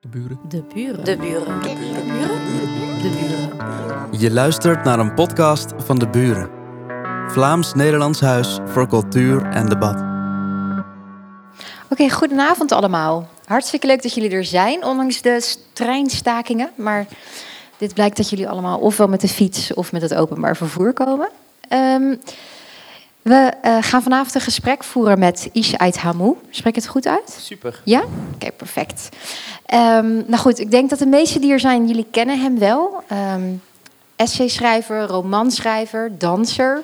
De buren. De buren. De buren. De buren. De buren. Je luistert naar een podcast van De Buren. Vlaams-Nederlands Huis voor Cultuur en Debat. Oké, goedenavond allemaal. Hartstikke leuk dat jullie er zijn, ondanks de treinstakingen. Maar dit blijkt dat jullie allemaal ofwel met de fiets of met het openbaar vervoer komen. Ehm, we eh, gaan vanavond een gesprek voeren met Isha Ait Hamou. Spreek het goed uit? Super. Ja? Oké, perfect. Ehm, nou goed, ik denk dat de meesten die er zijn, jullie kennen hem wel. Ehm essayschrijver, romanschrijver, danser,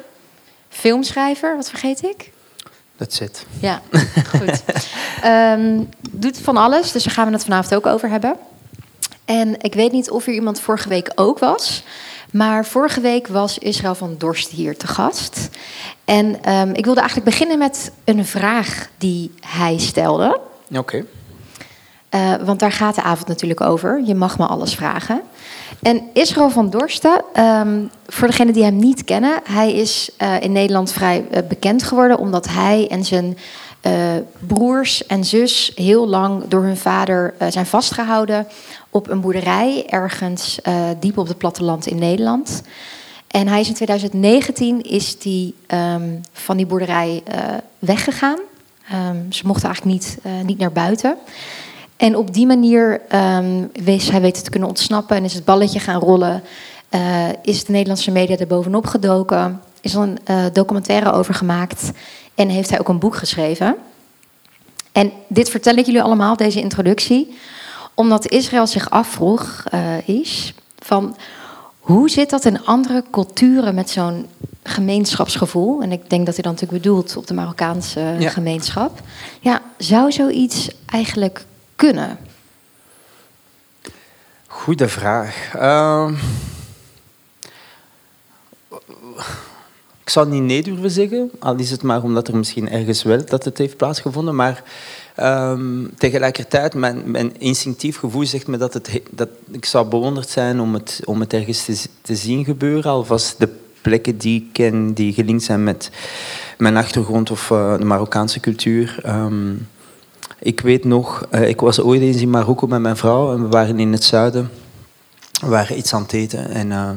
filmschrijver. Wat vergeet ik? That's it. Ja, goed. Ehm, doet van alles, dus daar gaan we het vanavond ook over hebben. En ik weet niet of er iemand vorige week ook was. Maar vorige week was Israël van Dorst hier te gast. En ehm, ik wilde eigenlijk beginnen met een vraag die hij stelde. Oké. Eh, want daar gaat de avond natuurlijk over. Je mag me alles vragen. En Israël van Dorsten, ehm, voor degenen die hem niet kennen, hij is eh, in Nederland vrij eh, bekend geworden omdat hij en zijn broers en zus heel lang door hun vader zijn vastgehouden op een boerderij ergens eh, diep op het platteland in Nederland. En hij is in 2019 is die, ehm, van die boerderij eh, weggegaan. Ehm, ze mochten eigenlijk niet, eh, niet naar buiten. En op die manier um, wees hij weten te kunnen ontsnappen en is het balletje gaan rollen. Is de Nederlandse media er bovenop gedoken. Is er een documentaire over gemaakt. En heeft hij ook een boek geschreven. En dit vertel ik jullie allemaal, deze introductie. Omdat Israël zich afvroeg, uh, is, van hoe zit dat in andere culturen met zo'n gemeenschapsgevoel? En ik denk dat hij dan natuurlijk bedoelt op de Marokkaanse ja. gemeenschap. Ja, zou zoiets eigenlijk kunnen? Goeie vraag. Uh, ik zou niet nee durven zeggen, al is het maar omdat er misschien ergens wel dat het heeft plaatsgevonden. Maar um, tegelijkertijd, mijn, mijn, instinctief gevoel zegt me dat, het, dat ik zou bewonderd zijn om het, om het ergens te, zien gebeuren. Alvast de plekken die ik ken, die gelinkt zijn met mijn achtergrond of uh, de Marokkaanse cultuur. Um, ik weet nog, uh, ik was ooit eens in Marokko met mijn vrouw en we waren in het zuiden. We waren iets aan het eten en uh,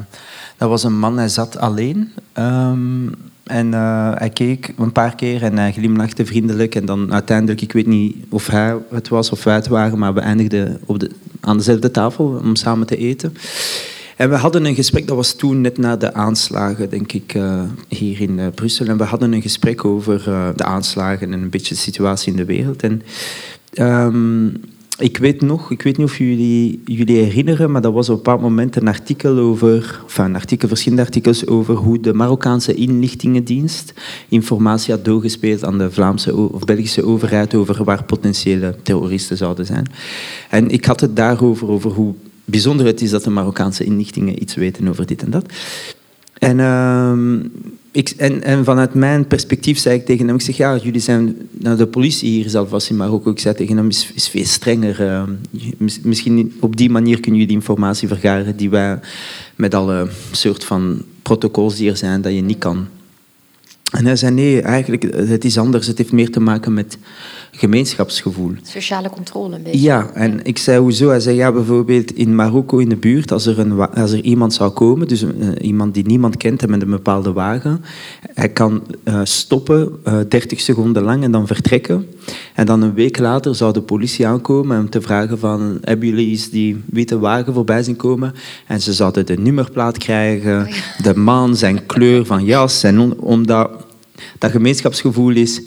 dat was een man, hij zat alleen. Um, en uh, hij keek een paar keer en hij glimlachte vriendelijk. En dan uiteindelijk, ik weet niet of hij het was of wij het waren, maar we eindigden op de, aan dezelfde tafel om samen te eten. En we hadden een gesprek, dat was toen net na de aanslagen, denk ik, uh, hier in Brussel. En we hadden een gesprek over de aanslagen en een beetje de situatie in de wereld. En um, ik weet nog, ik weet niet of jullie jullie herinneren, maar dat was op een bepaald moment een artikel over, enfin een verschillende artikels over hoe de Marokkaanse inlichtingendienst informatie had doorgespeeld aan de Vlaamse of Belgische overheid over waar potentiële terroristen zouden zijn. En ik had het daarover, over hoe bijzonder het is dat de Marokkaanse inlichtingen iets weten over dit en dat. En, uh, en, vanuit mijn perspectief zei ik tegen hem, ik zeg, ja, jullie zijn, de politie hier zelf was in Marokko, ik zei tegen hem, is, is veel strenger. Uh, misschien op die manier kunnen jullie informatie vergaren die wij met alle soort van protocols die er zijn, dat je niet kan. En hij zei, nee, eigenlijk, het is anders. Het heeft meer te maken met gemeenschapsgevoel. Sociale controle een beetje. Ja, en ik zei, hoezo? Hij zei, ja, bijvoorbeeld in Marokko in de buurt, als er, een, als er iemand zou komen, dus uh, iemand die niemand kent en met een bepaalde wagen, hij kan uh, stoppen, uh, 30 seconden lang en dan vertrekken. En dan een week later zou de politie aankomen om te vragen van, hebben jullie eens die witte wagen voorbij zien komen? En ze zouden de nummerplaat krijgen, oh ja. de man, zijn kleur van jas, en omdat dat gemeenschapsgevoel is,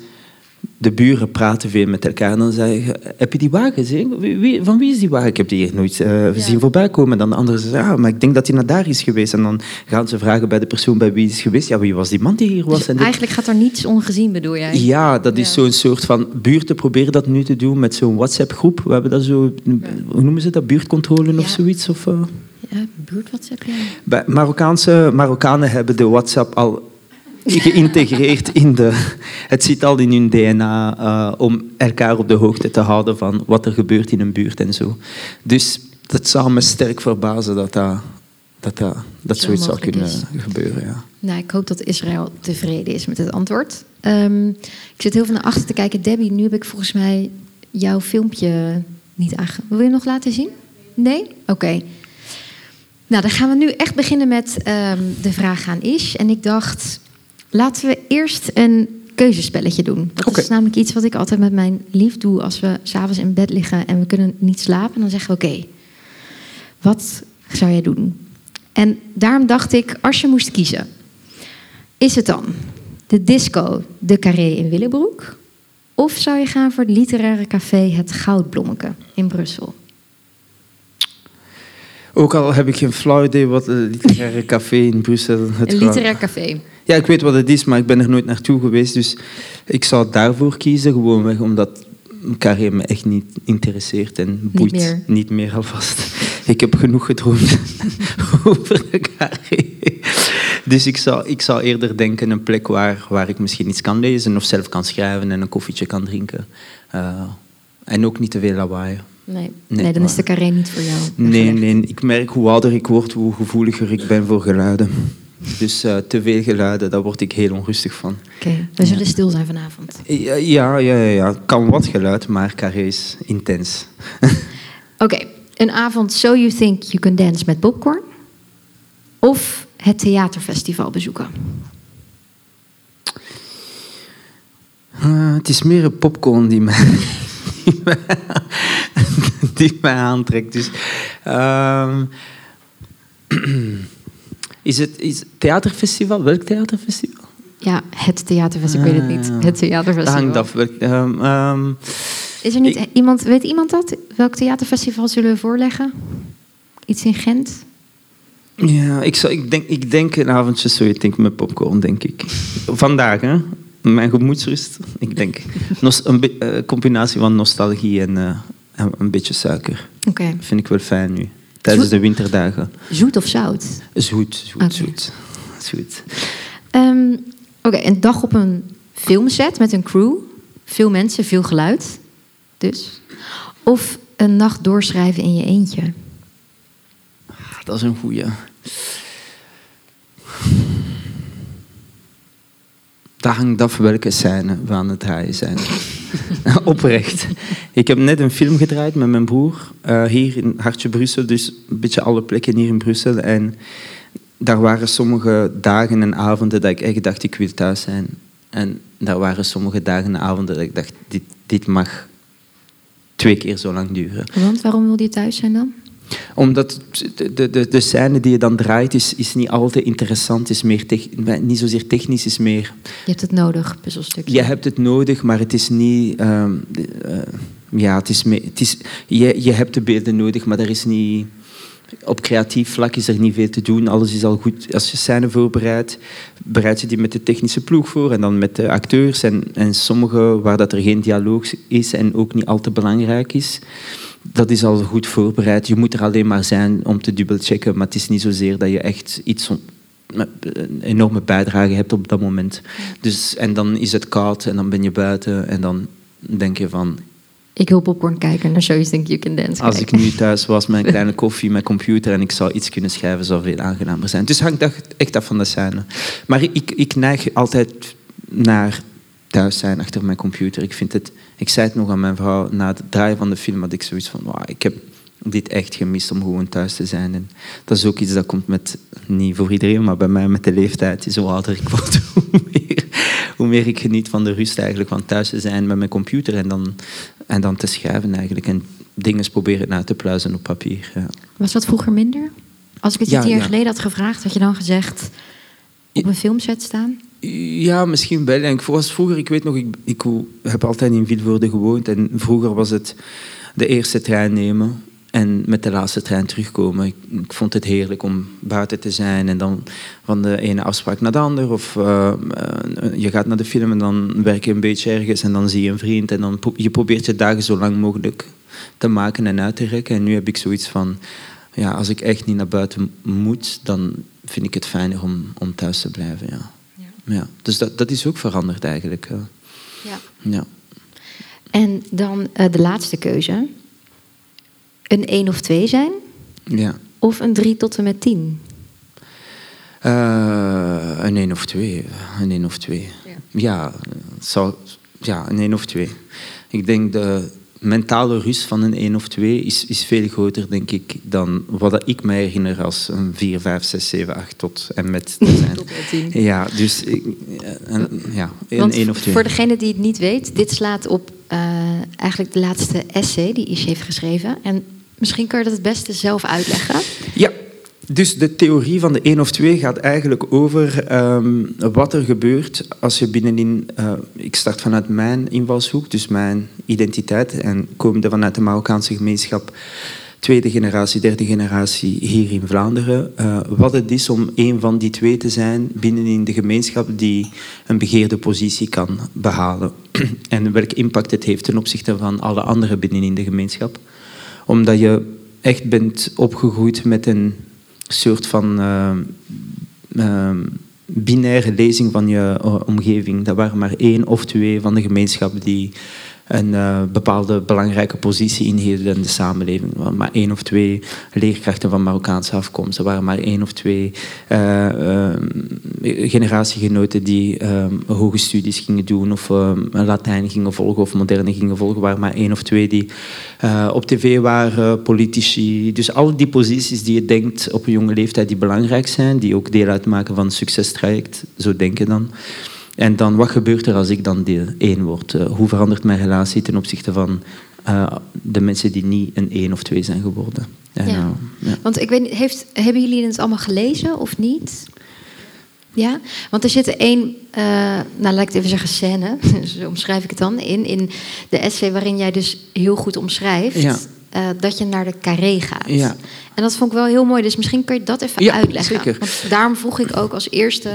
de buren praten veel met elkaar. En dan zeggen heb je die wagen gezien? Wie, van wie is die wagen? Ik heb die hier nooit uh, ja. zien voorbij komen. En dan de anderen zeggen, ja, maar ik denk dat hij naar daar is geweest. En dan gaan ze vragen bij de persoon bij wie is geweest. Ja, wie was die man die hier was? Dus en eigenlijk gaat er niets ongezien, bedoel jij? Ja, dat is ja. zo'n soort van... Buurten proberen dat nu te doen met zo'n WhatsApp-groep. We hebben dat zo... Ja. Hoe noemen ze dat? Buurtcontrole of zoiets? Of, uh... Ja, buurt-WhatsApp, ja. Bij Marokkaanse, Marokkanen hebben de WhatsApp al geïntegreerd in de... Het zit al in hun DNA uh, om elkaar op de hoogte te houden van wat er gebeurt in een buurt en zo. Dus dat zou me sterk verbazen dat dat, dat, dat, dat zo zoiets zou kunnen is. gebeuren. Ja. Nou, ik hoop dat Israël tevreden is met het antwoord. Um, ik zit heel veel naar achter te kijken. Debbie, nu heb ik volgens mij jouw filmpje niet aange... Wil je nog laten zien? Nee? Oké. Nou, dan gaan we nu echt beginnen met ehm, de vraag aan Ish. En ik dacht, laten we eerst een keuzespelletje doen. Dat is namelijk iets wat ik altijd met mijn lief doe als we s'avonds in bed liggen en we kunnen niet slapen. Dan zeggen we, oké, wat zou jij doen? En daarom dacht ik, als je moest kiezen, is het dan de disco De Carré in Willebroek? Of zou je gaan voor het literaire café Het Goudblommeke in Brussel? Ook al heb ik geen flauw idee wat het literaire café in Brussel... Het Een gaat- literair café. Ja, ik weet wat het is, maar ik ben er nooit naartoe geweest. Dus ik zou daarvoor kiezen, gewoonweg omdat Carré me echt niet interesseert en boeit. meer. Niet meer alvast. Ik heb genoeg gedroomd over de Carré. Dus ik zou, ik zou eerder denken een plek waar, waar ik misschien iets kan lezen of zelf kan schrijven en een koffietje kan drinken. Eh, en ook niet te veel lawaai. Nee, Nee, nee, dan is de carré niet voor jou. Nee, nee, ik merk hoe ouder ik word, hoe gevoeliger ik ben voor geluiden. Dus eh, te veel geluiden, daar word ik heel onrustig van. Oké, we zullen stil zijn vanavond. Ja, ja, ja, kan wat geluid, maar carré is intens. Oké, een avond So You Think You Can Dance met popcorn. Of het theaterfestival bezoeken. Eh, het is meer een popcorn die mij, die mij, die mij aantrekt. Dus, ehm, is het is theaterfestival? Welk theaterfestival? Ja, het theaterfestival. Ik weet het niet. Ah, Het Dat theaterfestival. hangt af. Ehm, ehm, Is er niet Ik- iemand, weet iemand dat? Welk theaterfestival zullen we voorleggen? Iets in Gent? Ja, ik, zou, ik, denk, ik denk een avondje ik denk met popcorn, denk ik. Vandaag, hè? Mijn gemoedsrust. Ik denk nos- een be- eh, combinatie van nostalgie en eh, en een beetje suiker. Oké. vind ik wel fijn nu. Tijdens Zoet- de winterdagen. Zoet of zout? Zoet, zoet, zoet. Zoet. Ehm, Oké, een dag op een filmset met een crew. Veel mensen, veel geluid. Dus. Of een nacht doorschrijven in je eentje. Dat is een goeie. Dat hangt af welke scène we aan het draaien zijn. Oprecht. Ik heb net een film gedraaid met mijn broer. eh, hier in Hartje Brussel. Dus een beetje alle plekken hier in Brussel. En daar waren sommige dagen en avonden dat ik echt dacht, ik wil thuis zijn. En daar waren sommige dagen en avonden dat ik dacht, dit, dit mag twee keer zo lang duren. Want waarom wil je thuis zijn dan? Omdat de, de, de, scène die je dan draait is, is niet altijd interessant, is meer tech- niet zozeer technisch, is meer... Je hebt het nodig, puzzelstukje. Je hebt het nodig, maar het is niet... eh, ja, het is het is, je, je hebt de beelden nodig, maar er is niet... Op creatief vlak is er niet veel te doen. Alles is al goed. Als je scène voorbereidt, bereid je die met de technische ploeg voor en dan met de acteurs. En, en sommige waar dat er geen dialoog is en ook niet al te belangrijk is, dat is al goed voorbereid. Je moet er alleen maar zijn om te dubbelchecken, maar het is niet zozeer dat je echt iets een enorme bijdrage hebt op dat moment. Dus, en dan is het koud en dan ben je buiten en dan denk je van... Ik wil popcorn kijken naar Show You Think You Can Dance Als ik nu thuis was met een kleine koffie, met computer en ik zou iets kunnen schrijven, zou veel aangenamer zijn. Dus hangt echt- echt af van de scène. Maar ik, ik neig altijd naar thuis zijn achter mijn computer. Ik vind het... Ik zei het nog aan mijn vrouw, na het draaien van de film had ik zoiets van... "Wauw, ik heb dit echt gemist om gewoon thuis te zijn. En dat is ook iets dat komt met... Niet voor iedereen, maar bij mij met de leeftijd. Hoe ouder ik word, hoe meer, hoe meer ik geniet van de rust eigenlijk. Van thuis te zijn met mijn computer en dan, en dan te schrijven eigenlijk. En dingen proberen na te pluizen op papier. Ja. Was dat vroeger minder? Als ik het je Ja, tien jaar ja. geleden had gevraagd, had je dan gezegd op een filmset staan? Ja, misschien wel. En ik was vroeger, ik weet nog, ik, ik heb altijd in Vilvoorde gewoond. En vroeger was het de eerste trein nemen en met de laatste trein terugkomen. Ik, ik vond het heerlijk om buiten te zijn en dan van de ene afspraak naar de andere. Of eh, eh, je gaat naar de film en dan werk je een beetje ergens en dan zie je een vriend. En dan pro- je probeert je dagen zo lang mogelijk te maken en uit te rekken. En nu heb ik zoiets van, ja, als ik echt niet naar buiten moet, dan vind ik het fijner om, om thuis te blijven, ja. Ja, dus dat, dat is ook veranderd eigenlijk. ja. Ja. Ja. En dan eh, de laatste keuze. Een 1 of 2 zijn ja. of een 3 tot en met 10? Eh, een één of twee. Een één of twee. Ja. Ja, zou, ja een één of twee. Ik denk de, mentale rust van een 1 of 2 is, is veel groter, denk ik, dan wat ik mij herinner als een 4, 5, 6, 7, 8 tot en met te zijn. Tot en tien. Ja, dus ik- een, ja, een Want 1 of 2. voor degene die het niet weet, dit slaat op eh, eigenlijk de laatste essay die Ishi heeft geschreven. En misschien kan je dat het beste zelf uitleggen. Ja, dus de theorie van de 1 of 2 gaat eigenlijk over ehm, wat er gebeurt als je binnenin... eh, ik start vanuit mijn invalshoek, dus mijn identiteit, en komende vanuit de Marokkaanse gemeenschap, tweede generatie, derde generatie hier in Vlaanderen, eh, wat het is om een van die twee te zijn binnenin de gemeenschap die een begeerde positie kan behalen. en welke impact het heeft ten opzichte van alle anderen binnenin de gemeenschap omdat je echt bent opgegroeid met een soort van eh, eh, binaire lezing van je eh, omgeving. Dat waren maar één of twee van de gemeenschap die een eh, bepaalde belangrijke positie inhielden in de samenleving. Maar één of twee leerkrachten van Marokkaanse afkomst. Er waren maar één of twee eh, generatiegenoten die hoge studies gingen doen of Latijn gingen volgen of moderne gingen volgen. Er waren maar één of twee die op tv waren, politici. Dus al die posities die je denkt op een jonge leeftijd die belangrijk zijn, die ook deel uitmaken van het succestraject, zo denken dan. En dan, wat gebeurt er als ik dan deel 1 word? Eh, hoe verandert mijn relatie ten opzichte van eh, de mensen die niet een 1 of 2 zijn geworden? En, Ja. eh, ja. Want ik weet niet, heeft, hebben jullie het allemaal gelezen of niet? Ja, want er zit één, nou laat ik het even zeggen, scène, zo omschrijf ik het dan, in, in de essay waarin jij dus heel goed omschrijft Ja. dat je naar de carré gaat. Ja. En dat vond ik wel heel mooi, dus misschien kun je dat even Ja, uitleggen. zeker. Want daarom vroeg ik ook als eerste,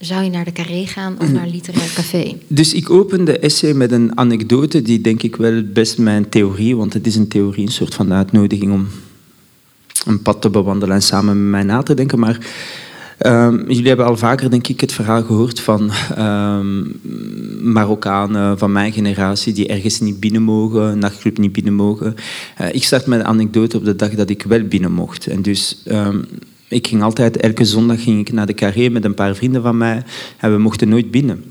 zou je naar de carré gaan of naar literair café? Dus ik open de essay met een anekdote die denk ik wel best mijn theorie, want het is een theorie, een soort van uitnodiging om een pad te bewandelen en samen met mij na te denken. Maar ehm, jullie hebben al vaker denk ik het verhaal gehoord van ehm, Marokkanen van mijn generatie die ergens niet binnen mogen, een nachtclub niet binnen mogen. Eh, ik start met een anekdote op de dag dat ik wel binnen mocht. En dus ehm, ik ging altijd, elke zondag ging ik naar de carré met een paar vrienden van mij en we mochten nooit binnen.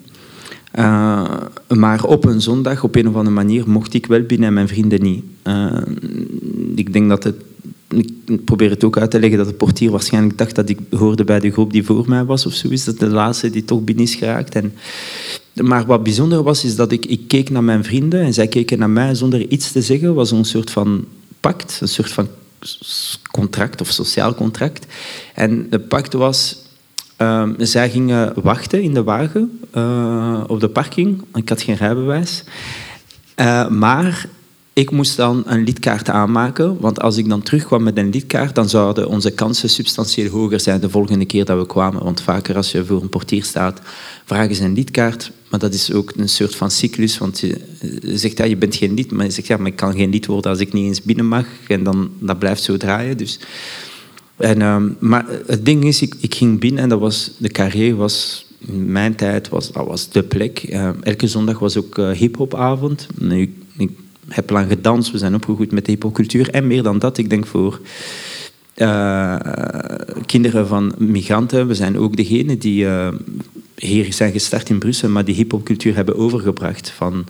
Uh, maar op een zondag, op een of andere manier, mocht ik wel binnen en mijn vrienden niet. Uh, ik denk dat het. Ik probeer het ook uit te leggen dat de portier waarschijnlijk dacht dat ik hoorde bij de groep die voor mij was of zo. Is dat de laatste die toch binnen is geraakt. En, maar wat bijzonder was, is dat ik, ik keek naar mijn vrienden en zij keken naar mij zonder iets te zeggen. was een soort van pact, een soort van contract of sociaal contract. En de pact was Uh, zij gingen wachten in de wagen uh, op de parking. Ik had geen rijbewijs. Uh, maar ik moest dan een lidkaart aanmaken. Want als ik dan terugkwam met een lidkaart, dan zouden onze kansen substantieel hoger zijn de volgende keer dat we kwamen. Want vaker als je voor een portier staat, vragen ze een lidkaart. Maar dat is ook een soort van cyclus. Want je zegt, ja, je bent geen lid. Maar je zegt, ja, maar ik kan geen lid worden als ik niet eens binnen mag. En dan dat blijft zo draaien. Dus... En, um, maar het ding is, ik, ik, ging binnen en dat was, de carré was in mijn tijd was, dat was de plek. Uh, elke zondag was ook uh, hip-hopavond. Ik, ik, heb lang gedanst, we zijn opgegroeid met de hip-hopcultuur. En meer dan dat, ik denk voor uh, kinderen van migranten. We zijn ook degene die hier zijn gestart in Brussel, maar die hip-hopcultuur hebben overgebracht van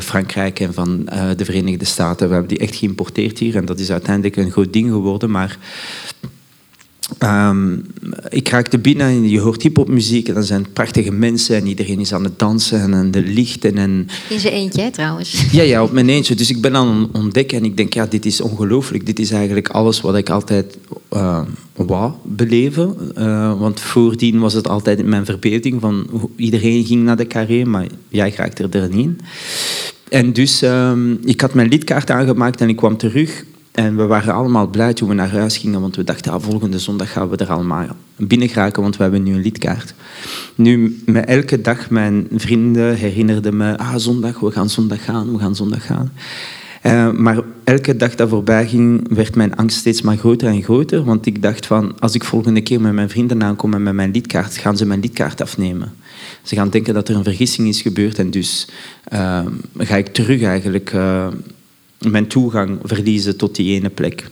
Frankrijk en van de Verenigde Staten. We hebben die echt geïmporteerd hier en dat is uiteindelijk een groot ding geworden. Maar Um, ik raakte binnen en je hoort hiphopmuziek en dan zijn prachtige mensen en iedereen is aan het dansen en, de lichten. En... In zijn eentje, trouwens. Ja, ja, op mijn eentje. Dus ik ben aan het ontdekken en ik denk, ja, dit is ongelooflijk. Dit is eigenlijk alles wat ik altijd uh, wou beleven. Uh, want voordien was het altijd in mijn verbeelding van iedereen ging naar de carré, maar jij raakte er niet in. En dus um, ik had mijn lidkaart aangemaakt en ik kwam terug. En we waren allemaal blij toen we naar huis gingen, want we dachten, ah, volgende zondag gaan we er allemaal binnen geraken, want we hebben nu een lidkaart. Nu, met elke dag, mijn vrienden herinnerden me, ah, zondag, we gaan zondag gaan, we gaan zondag gaan. Uh, maar elke dag dat voorbij ging, werd mijn angst steeds maar groter en groter, want ik dacht van, als ik volgende keer met mijn vrienden aankom en met mijn lidkaart, gaan ze mijn lidkaart afnemen. Ze gaan denken dat er een vergissing is gebeurd en dus uh, ga ik terug eigenlijk... Uh, mijn toegang verliezen tot die ene plek.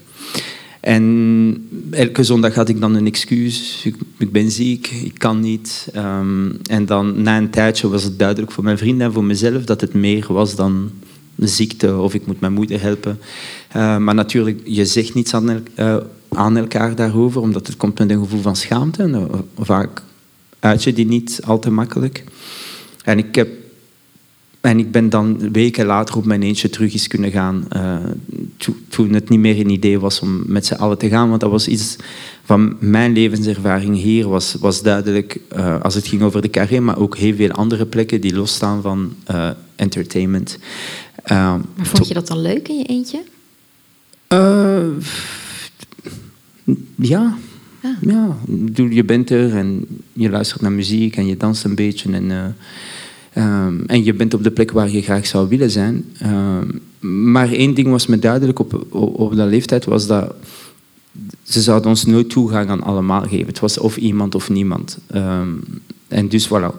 En elke zondag had ik dan een excuus. Ik, ik ben ziek, ik kan niet. Um, en dan na een tijdje was het duidelijk voor mijn vrienden en voor mezelf dat het meer was dan ziekte of ik moet mijn moeder helpen. Uh, maar natuurlijk, je zegt niets aan, el uh, aan, elkaar daarover, omdat het komt met een gevoel van schaamte. En, vaak uit je die niet al te makkelijk. En ik heb en ik ben dan weken later op mijn eentje terug eens kunnen gaan. Uh, toen het niet meer een idee was om met z'n allen te gaan. Want dat was iets van mijn levenservaring hier. Was, was duidelijk, uh, als het ging over de carré, maar ook heel veel andere plekken die losstaan van uh, entertainment. maar vond je dat dan leuk in je eentje? ja. Ah. Ja, je bent er en je luistert naar muziek en je danst een beetje. En, Um, en je bent op de plek waar je graag zou willen zijn. Um, maar één ding was me duidelijk op, op, dat leeftijd, was dat ze zouden ons nooit toegang aan allemaal geven. Het was of iemand of niemand. Um, en dus voilà.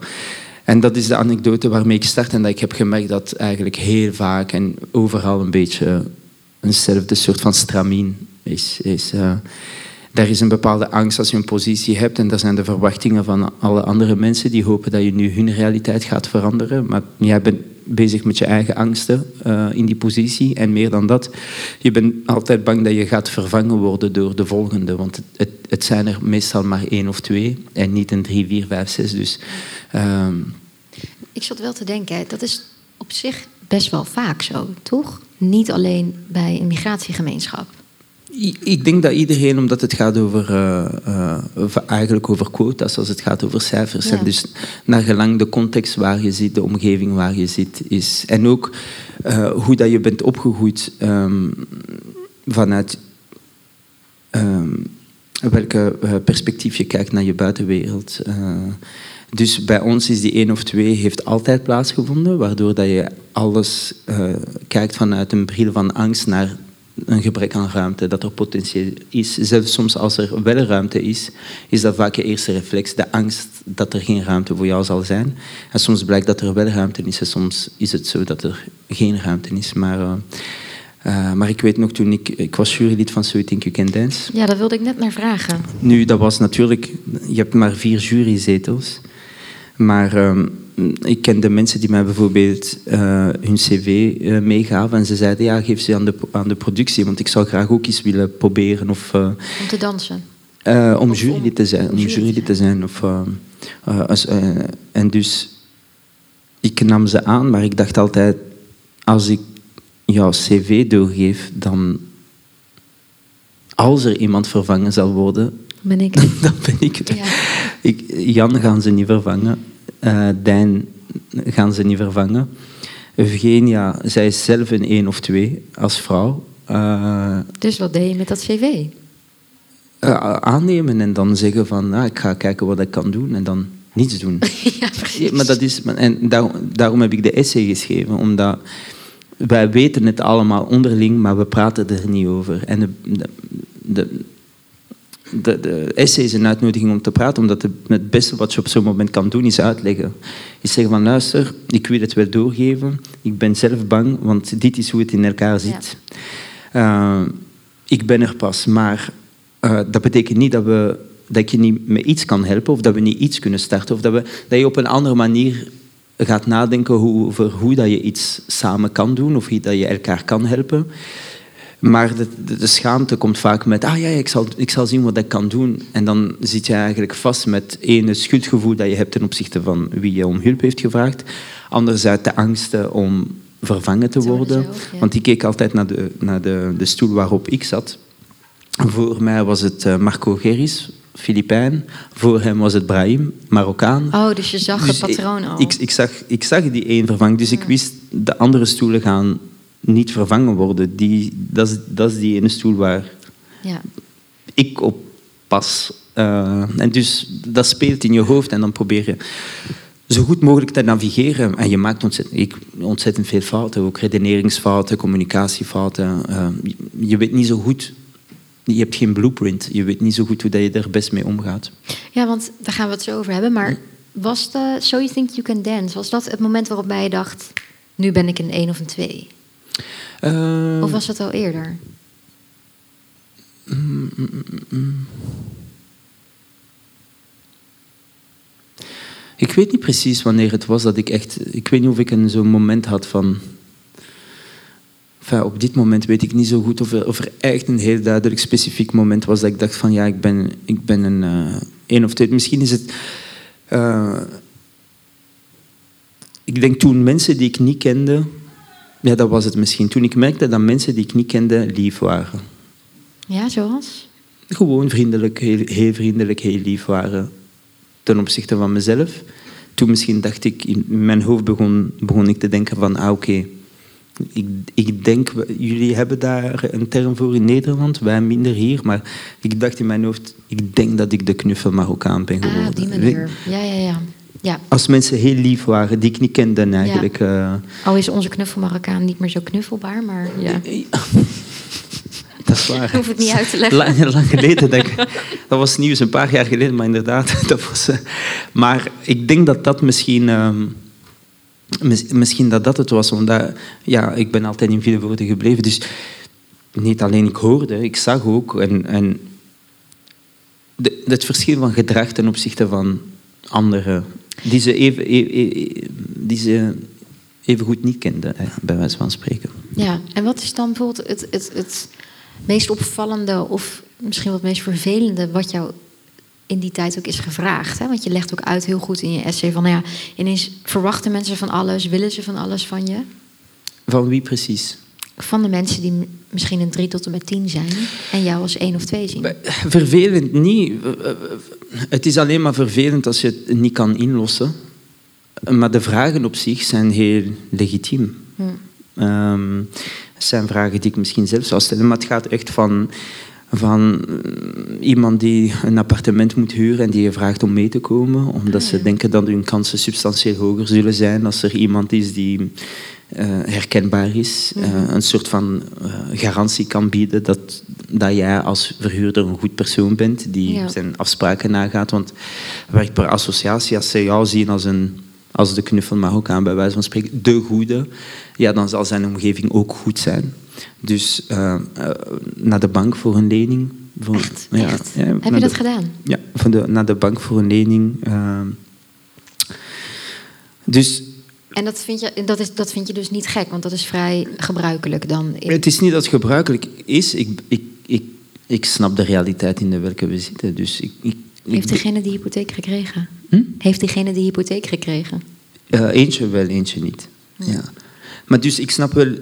En dat is de anekdote waarmee ik start en dat ik heb gemerkt dat eigenlijk heel vaak en overal een beetje eenzelfde soort van stramien is. is uh, daar is een bepaalde angst als je een positie hebt en dat zijn de verwachtingen van alle andere mensen die hopen dat je nu hun realiteit gaat veranderen. Maar jij bent bezig met je eigen angsten uh, in die positie en meer dan dat, je bent altijd bang dat je gaat vervangen worden door de volgende, want het, het, zijn er meestal maar één of twee en niet een drie, vier, vijf, zes. Dus, uh... Ik zat wel te denken, dat is op zich best wel vaak zo, toch? Niet alleen bij een migratiegemeenschap. Ik denk dat iedereen, omdat het gaat over, uh, uh, eigenlijk over quota's, als het gaat over cijfers. En dus naar gelang de context waar je zit, de omgeving waar je zit, is. En ook uh, hoe dat je bent opgegroeid um, vanuit um, welke perspectief je kijkt naar je buitenwereld. dus bij ons is die één of twee heeft altijd plaatsgevonden, waardoor dat je alles kijkt vanuit een bril van angst naar een gebrek aan ruimte, dat er potentieel is. Zelfs soms als er wel ruimte is, is dat vaak je eerste reflex, de angst dat er geen ruimte voor jou zal zijn. En soms blijkt dat er wel ruimte is en soms is het zo dat er geen ruimte is. Maar, uh, uh, maar ik weet nog toen ik, ik was jurylid van So You Think You Can Dance. Ja, daar wilde ik net naar vragen. Nu, dat was natuurlijk, je hebt maar vier juryzetels. Maar um, ik kende mensen die mij bijvoorbeeld uh, hun cv uh, meegaven en ze zeiden ja, geef ze aan de, aan de productie, want ik zou graag ook eens willen proberen. Of, uh, om te dansen? om jurylid te zijn. Om jurylid te zijn. Of, als, en dus, ik nam ze aan, maar ik dacht altijd, als ik jouw cv doorgeef, dan als er iemand vervangen zal worden, ben ik. dan ben ik het. Ja. Ik, Jan gaan ze niet vervangen. Uh, Dijn gaan ze niet vervangen. Eugenia, zij is zelf een één of twee als vrouw. Uh, dus wat deed je met dat cv? Uh, aannemen en dan zeggen van, nou, ik ga kijken wat ik kan doen en dan niets doen. ja, precies. Maar dat is, en daarom, daarom heb ik de essay geschreven, omdat wij weten het allemaal onderling, maar we praten er niet over. En de, de, de de, de essay is een uitnodiging om te praten, omdat het beste wat je op zo'n moment kan doen is uitleggen. Is zeggen van luister, ik wil het wel doorgeven, ik ben zelf bang, want dit is hoe het in elkaar zit. Ja. Uh, ik ben er pas, maar uh, dat betekent niet dat, we, dat je niet met iets kan helpen of dat we niet iets kunnen starten of dat, we, dat je op een andere manier gaat nadenken over hoe dat je iets samen kan doen of hoe dat je elkaar kan helpen. Maar de, de, schaamte komt vaak met, ah ja, ik zal, ik zal zien wat ik kan doen. En dan zit je eigenlijk vast met één, het schuldgevoel dat je hebt ten opzichte van wie je om hulp heeft gevraagd. Anderzijds de angsten om vervangen te worden. Want ik keek altijd naar, de, naar de, de stoel waarop ik zat. Voor mij was het eh, Marco Geris, Filipijn. Voor hem was het Brahim, Marokkaan. Oh, dus je zag dus het patroon al. Ik, ik, zag, ik zag die één vervangen, dus ik wist de andere stoelen gaan niet vervangen worden. Die, dat, is, dat is die ene stoel waar ja. ik op pas. Uh, en dus dat speelt in je hoofd en dan probeer je zo goed mogelijk te navigeren. En je maakt ontzettend, ik, ontzettend veel fouten, ook redeneringsfouten, communicatiefouten. Uh, je weet niet zo goed je hebt geen blueprint. Je weet niet zo goed hoe dat je er best mee omgaat. Ja, want daar gaan we het zo over hebben. Maar was de So You Think You Can Dance, was dat het moment waarop je dacht... nu ben ik een één of een twee? Uh, of was het al eerder? Mm, mm, mm, ik weet niet precies wanneer het was dat ik echt. Ik weet niet of ik een zo'n moment had van. enfin, op dit moment weet ik niet zo goed of er, of er echt een heel duidelijk specifiek moment was dat ik dacht van ja, ik ben, ik ben een uh, één of twee. Misschien is het. Uh, ik denk toen mensen die ik niet kende, ja, dat was het misschien. Toen ik merkte dat mensen die ik niet kende lief waren. Ja, zoals? Gewoon vriendelijk, heel, heel vriendelijk, heel lief waren ten opzichte van mezelf. Toen misschien dacht ik, in mijn hoofd begon, begon ik te denken van, ah oké, okay, ik, ik denk, jullie hebben daar een term voor in Nederland, wij minder hier, maar ik dacht in mijn hoofd, ik denk dat ik de knuffel Marokkaan ben geworden. Ah, op die manier. Ja, ja, ja. Ja. Als mensen heel lief waren, die ik niet kende eigenlijk. Ja. Uh... Al is onze knuffel Marokkaan niet meer zo knuffelbaar, maar ja. Dat is waar. Ik hoef het niet uit te leggen. Lang, lang geleden, denk ik. Dat was nieuws een paar jaar geleden, maar inderdaad. Dat was, uh... maar ik denk dat dat misschien... Uh... Misschien dat dat het was, omdat ja, ik ben altijd in veel woorden gebleven. Dus niet alleen ik hoorde, ik zag ook. En, en de, het verschil van gedrag ten opzichte van anderen die ze even, even, die ze even goed niet kenden, bij wijze van spreken. Ja, en wat is dan bijvoorbeeld het, het, het meest opvallende of misschien wat meest vervelende wat jou in die tijd ook is gevraagd? Hè? Want je legt ook uit heel goed in je essay van, nou ja, ineens verwachten mensen van alles, willen ze van alles van je? Van wie precies? Van de mensen die misschien een drie tot en met tien zijn en jou als één of twee zien. Vervelend niet. Het is alleen maar vervelend als je het niet kan inlossen. Maar de vragen op zich zijn heel legitiem. Hm. Um, het zijn vragen die ik misschien zelf zou stellen, maar het gaat echt van, van iemand die een appartement moet huren en die je vraagt om mee te komen, omdat ah, ze denken dat hun kansen substantieel hoger zullen zijn als er iemand is die uh, herkenbaar is, uh, een soort van uh, garantie kan bieden dat, dat jij als verhuurder een goed persoon bent die ja. zijn afspraken nagaat. Want werk per associatie, als ze jou zien als, een, als de knuffel maar ook aan bij wijze van spreken, de goede, ja, dan zal zijn omgeving ook goed zijn. Dus naar de bank voor een lening. Voor, Echt? Ja, Echt? Ja, Heb je dat de, gedaan? Ja, van de, naar de bank voor een lening. dus en dat vind, je, dat, is, dat vind je dus niet gek, want dat is vrij gebruikelijk dan? In... Het is niet dat het gebruikelijk is. Ik, ik, ik, ik snap de realiteit in de welke we zitten. Dus ik, ik, Heeft diegene die hypotheek gekregen? Hm? Heeft diegene die hypotheek gekregen? Uh, eentje wel, eentje niet. Ja. ja. Maar dus ik snap wel...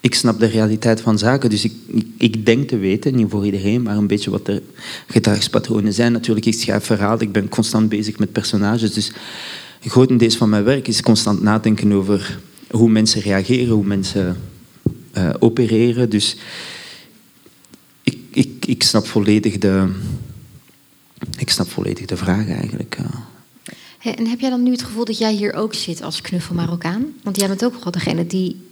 Ik snap de realiteit van zaken, dus ik, ik, denk te weten, niet voor iedereen, maar een beetje wat de gedragspatronen zijn. Natuurlijk, ik schrijf verhalen, ik ben constant bezig met personages, dus grotendeels van mijn werk is constant nadenken over hoe mensen reageren, hoe mensen uh, opereren. Dus ik, ik, ik, snap volledig de, ik snap volledig de vraag eigenlijk. En heb jij dan nu het gevoel dat jij hier ook zit als knuffel Marokkaan? Want jij bent ook wel degene die eh,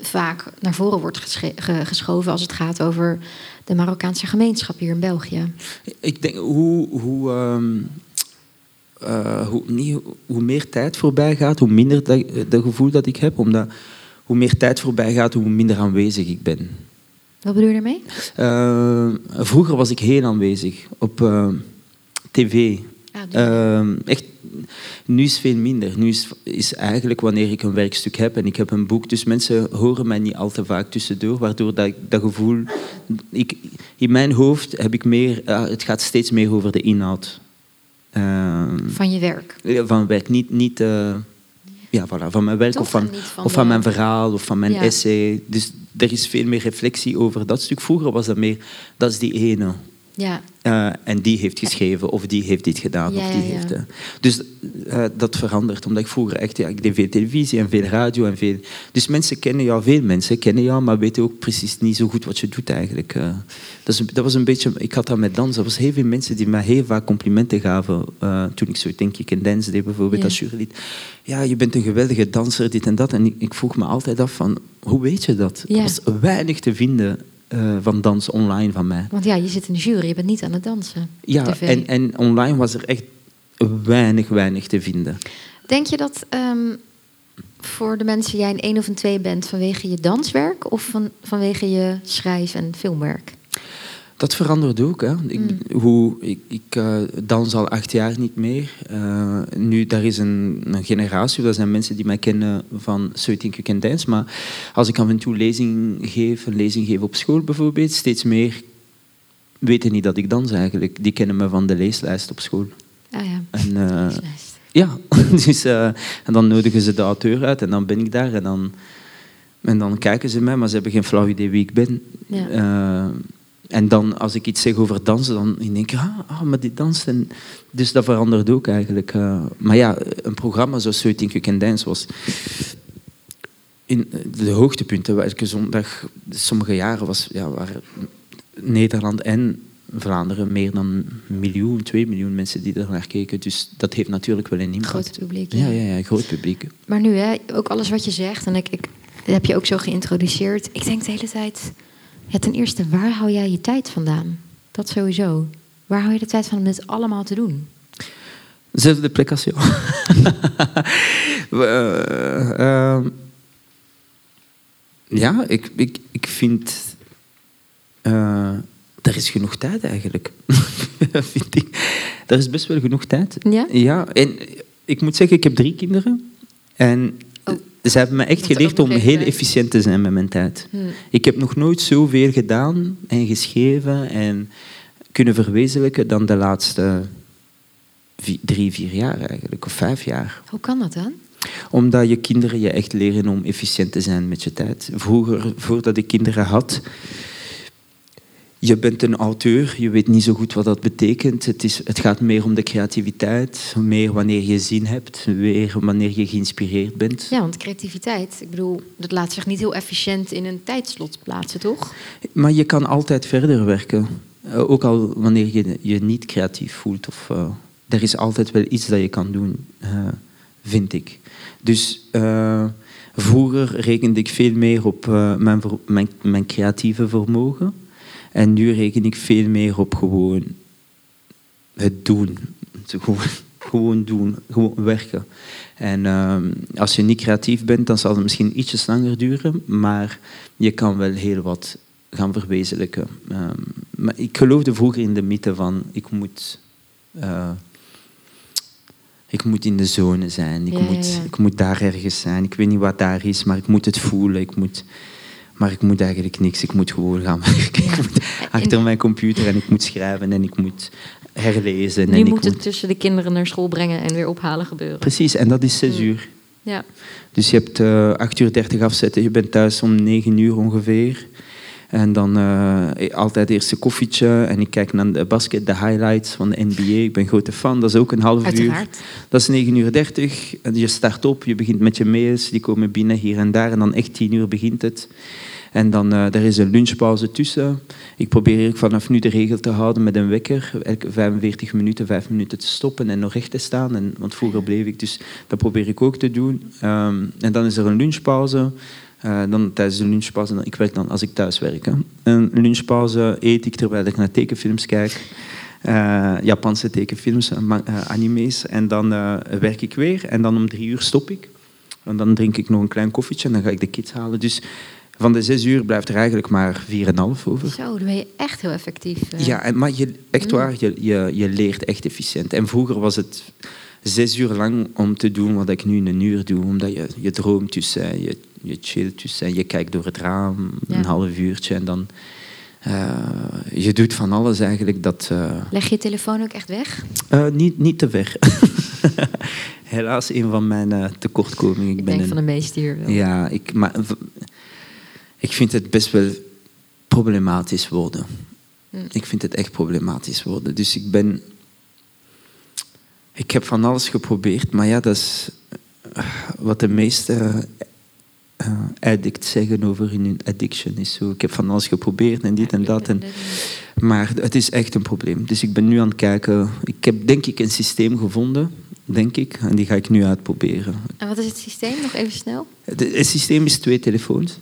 vaak naar voren wordt geschoven als het gaat over de Marokkaanse gemeenschap hier in België. Ik denk hoe, hoe um, uh, hoe, niet, hoe meer tijd voorbij gaat, hoe minder dat, dat gevoel dat ik heb. Omdat hoe meer tijd voorbij gaat, hoe minder aanwezig ik ben. Wat bedoel je daarmee? Uh, vroeger was ik heel aanwezig op uh, tv. Ah, echt, nu is veel minder. Nu is, is eigenlijk wanneer ik een werkstuk heb en ik heb een boek. Dus mensen horen mij niet al te vaak tussendoor, waardoor dat, dat gevoel. Ik, in mijn hoofd heb ik meer. het gaat steeds meer over de inhoud. Ehm, van je werk? Van werk, niet, niet uh, ja, voilà, van mijn werk of van, van, of van mijn verhaal of van mijn essay. Dus er is veel meer reflectie over dat stuk. Vroeger was dat meer, dat is die ene. Ja. Uh, en die heeft geschreven, of die heeft dit gedaan. Ja, of die heeft, uh, dus uh, dat verandert, omdat ik vroeger echt... Ja, ik deed veel televisie en veel radio en veel... Dus mensen kennen jou, veel mensen kennen jou, maar weten ook precies niet zo goed wat je doet eigenlijk. dat, is, dat was een beetje... Ik had dat met dansen. Er was heel veel mensen die mij heel vaak complimenten gaven toen ik zo, denk ik, een dans deed, bijvoorbeeld als jurylid. Ja, je bent een geweldige danser, dit en dat. En ik, ik vroeg me altijd af van, hoe weet je dat? Er was weinig te vinden uh, van dans online van mij. Want ja, je zit in de jury, je bent niet aan het dansen. Ja, en, en online was er echt weinig, weinig te vinden. Denk je dat um, voor de mensen jij een één of een twee bent vanwege je danswerk of van, vanwege je schrijf- en filmwerk? Dat verandert ook. Hè. Ik, Mm. hoe, ik, ik eh, dans al acht jaar niet meer. Eh, nu, daar is een, een generatie, dat zijn mensen die mij kennen van So You Think You Can Dance. Maar als ik af en toe lezing geef, een lezing geef op school bijvoorbeeld, steeds meer weten niet dat ik dans eigenlijk. Die kennen me van de leeslijst op school. Ah ja. En, eh, Leeslijst. ja, dus, en dan nodigen ze de auteur uit en dan ben ik daar en dan, en dan kijken ze mij, maar ze hebben geen flauw idee wie ik ben. Ja. Eh, en dan, als ik iets zeg over dansen, dan denk ik, ah, ah maar die danst. En, dus dat verandert ook eigenlijk. eh. maar ja, een programma zoals So You Think You Can Dance was... In de hoogtepunten, elke zondag, sommige jaren was, ja, waren Nederland en Vlaanderen meer dan een miljoen, twee miljoen mensen die er naar keken. Dus dat heeft natuurlijk wel een impact. Groot publiek. Ja, ja, ja, groot publiek. Maar nu, hè, ook alles wat je zegt, en ik, ik dat heb je ook zo geïntroduceerd. Ik denk de hele tijd, ja, ten eerste, waar hou jij je tijd vandaan? Dat sowieso. Waar hou je de tijd van om dit allemaal te doen? Zelfde plek als jou. We, eh, ehm, ja, ik, ik, ik vind... eh, er is genoeg tijd eigenlijk. vind ik. Er is best wel genoeg tijd. Ja? Ja, en ik moet zeggen, ik heb drie kinderen. En. Ze hebben me echt er geleerd om heel efficiënt te zijn met mijn tijd. Hm. Ik heb nog nooit zoveel gedaan en geschreven en kunnen verwezenlijken dan de laatste drie, vier jaar eigenlijk, of vijf jaar. Hoe kan dat dan? Omdat je kinderen je echt leren om efficiënt te zijn met je tijd. Vroeger, voordat ik kinderen had, je bent een auteur, je weet niet zo goed wat dat betekent. Het, is, het gaat meer om de creativiteit, meer wanneer je zin hebt, meer wanneer je geïnspireerd bent. Ja, want creativiteit, ik bedoel, dat laat zich niet heel efficiënt in een tijdslot plaatsen, toch? Maar je kan altijd verder werken. Eh, Ook al wanneer je je niet creatief voelt. Of, eh, er is altijd wel iets dat je kan doen, eh, vind ik. Dus eh, vroeger rekende ik veel meer op mijn, mijn creatieve vermogen. En nu reken ik veel meer op gewoon het doen. Gewoon, gewoon doen, gewoon werken. En ehm, als je niet creatief bent, dan zal het misschien ietsjes langer duren, maar je kan wel heel wat gaan verwezenlijken. Ehm, maar ik geloofde vroeger in de mythe van ik moet, eh, ik moet in de zone zijn, ik, ja, moet, ja. ik moet daar ergens zijn. Ik weet niet wat daar is, maar ik moet het voelen. Ik moet, maar ik moet eigenlijk niks. Ik moet gewoon gaan werken. Ik moet achter mijn computer en ik moet schrijven en ik moet herlezen. Nu en ik moet moet... het tussen de kinderen naar school brengen en weer ophalen gebeuren. Precies, en dat is zes Mm. uur. Ja. Dus je hebt eh 8 uur 30 afzetten, je bent thuis om 9 uur ongeveer. En dan eh, altijd eerst een koffietje en ik kijk naar de basket, de highlights van de NBA. Ik ben grote fan, dat is ook een half uur. Dat is 9 uur 30. En je start op, je begint met je mails, die komen binnen hier en daar. En dan echt 10 uur begint het. En dan eh er is een lunchpauze tussen. Ik probeer vanaf nu de regel te houden met een wekker. Elke 45 minuten, 5 minuten te stoppen en nog recht te staan. En, want vroeger bleef ik, dus dat probeer ik ook te doen. Ehm, en dan is er een lunchpauze. Eh, dan tijdens de lunchpauze, dan, ik werk dan als ik thuis werk. Hè. Een lunchpauze eet ik terwijl ik naar tekenfilms kijk. Eh, Japanse tekenfilms, eh, anime's. En dan werk ik weer. En dan om drie uur stop ik. En dan drink ik nog een klein koffietje en dan ga ik de kids halen. Dus van de zes uur blijft er eigenlijk maar vier en een half over. Zo, dan ben je echt heel effectief. Ja, en, maar je, echt waar, je, je, je leert echt efficiënt. En vroeger was het zes uur lang om te doen wat ik nu in een uur doe. Omdat je, je droomt tussen, je, je chillt tussen, je kijkt door het raam Ja. een half uurtje. En dan... eh, je doet van alles eigenlijk dat... eh, Leg je telefoon ook echt weg? eh, niet, niet te ver. Helaas een van mijn tekortkomingen. Ik Ik ben denk een- van de meeste hier wel. ja, ik, maar, ik vind het best wel problematisch worden. Mm. Ik vind het echt problematisch worden. Dus ik ben... Ik heb van alles geprobeerd, maar ja, dat is wat de meeste eh, addicts zeggen over hun addiction. Is zo, ik heb van alles geprobeerd en dit en dat. En, maar het is echt een probleem. Dus ik ben nu aan het kijken. Ik heb denk ik een systeem gevonden, denk ik. En die ga ik nu uitproberen. En wat is het systeem? Nog even snel. Het, het systeem is twee telefoons.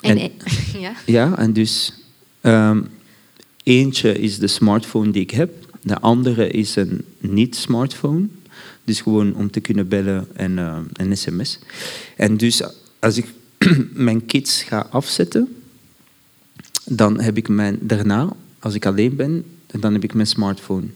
En, En- ja. Ja, en dus ehm, eentje is de smartphone die ik heb. De andere is een niet-smartphone. Dus gewoon om te kunnen bellen en eh, een sms. En dus als ik mijn kids ga afzetten, dan heb ik mijn, daarna, als ik alleen ben, dan heb ik mijn smartphone.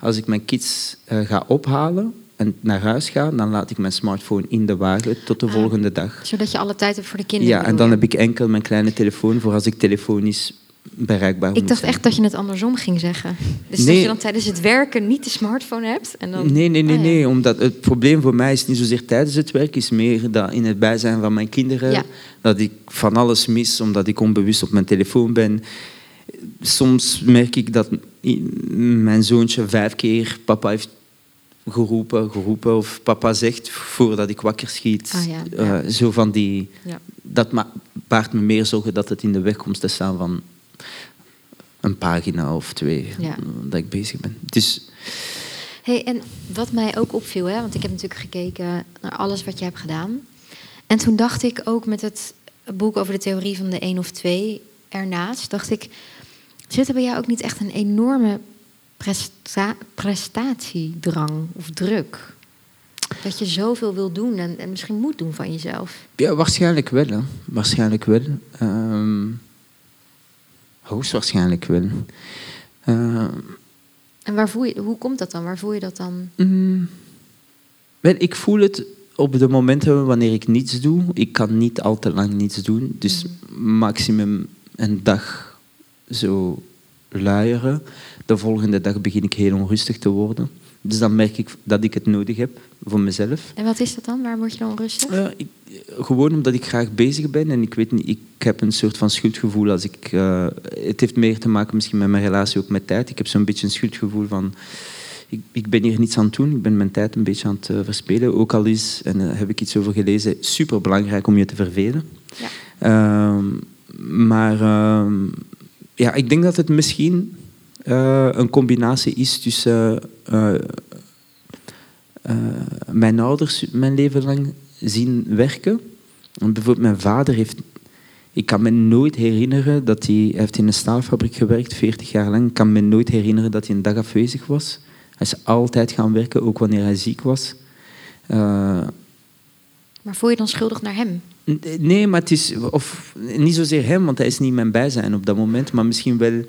Als ik mijn kids eh, ga ophalen en naar huis ga, dan laat ik mijn smartphone in de wagen tot de Ah. volgende dag. Zodat je alle tijd hebt voor de kinderen. Ja, en dan heb ik enkel mijn kleine telefoon voor als ik telefonisch bereikbaar Ik dacht zijn. echt dat je het andersom ging zeggen. Dus dat je dan tijdens het werken niet de smartphone hebt. En dan... Nee, nee, nee, Oh, ja. nee. Omdat het probleem voor mij is niet zozeer tijdens het werk, is meer dat in het bijzijn van mijn kinderen, Ja. dat ik van alles mis omdat ik onbewust op mijn telefoon ben. Soms merk ik dat mijn zoontje vijf keer papa heeft geroepen, geroepen of papa zegt voordat ik wakker schiet. Ah, ja, Eh, zo van die... Ja. Dat baart me meer zorgen dat het in de weg komt te staan van een pagina of twee Ja. dat ik bezig ben. Dus Hey, en wat mij ook opviel, hè, want ik heb natuurlijk gekeken naar alles wat je hebt gedaan. En toen dacht ik ook met het boek over de theorie van de één of twee ernaast, dacht ik, zit er bij jou ook niet echt een enorme presta- prestatiedrang of druk? Dat je zoveel wil doen en, en misschien moet doen van jezelf. Ja, waarschijnlijk wel. Hè. Waarschijnlijk wel. Ehm, hoogstwaarschijnlijk wel. Ehm, En waar voel je, hoe komt dat dan? Waar voel je dat dan? mm, wel, ik voel het op de momenten wanneer ik niets doe. Ik kan niet al te lang niets doen. Dus maximum een dag zo luieren. De volgende dag begin ik heel onrustig te worden. Dus dan merk ik dat ik het nodig heb voor mezelf. En wat is dat dan? Waar word je dan onrustig? Ik, gewoon omdat ik graag bezig ben en ik weet niet, ik heb een soort van schuldgevoel als ik. eh, het heeft meer te maken misschien met mijn relatie ook met tijd. Ik heb zo'n beetje een schuldgevoel van. Ik, ik ben hier niets aan het doen, ik ben mijn tijd een beetje aan het verspelen. Ook al is, en daar heb ik iets over gelezen, super belangrijk om je te vervelen. Ja. Ehm, maar ehm, ja, ik denk dat het misschien eh, een combinatie is tussen eh, eh, mijn ouders mijn leven lang zien werken. En bijvoorbeeld mijn vader heeft... Ik kan me nooit herinneren dat hij... Hij heeft in een staalfabriek gewerkt, 40 jaar lang. Ik kan me nooit herinneren dat hij een dag afwezig was. Hij is altijd gaan werken, ook wanneer hij ziek was. Maar voel je dan schuldig naar hem? Nee, maar het is... Of, niet zozeer hem, want hij is niet mijn bijzijn op dat moment. Maar misschien wel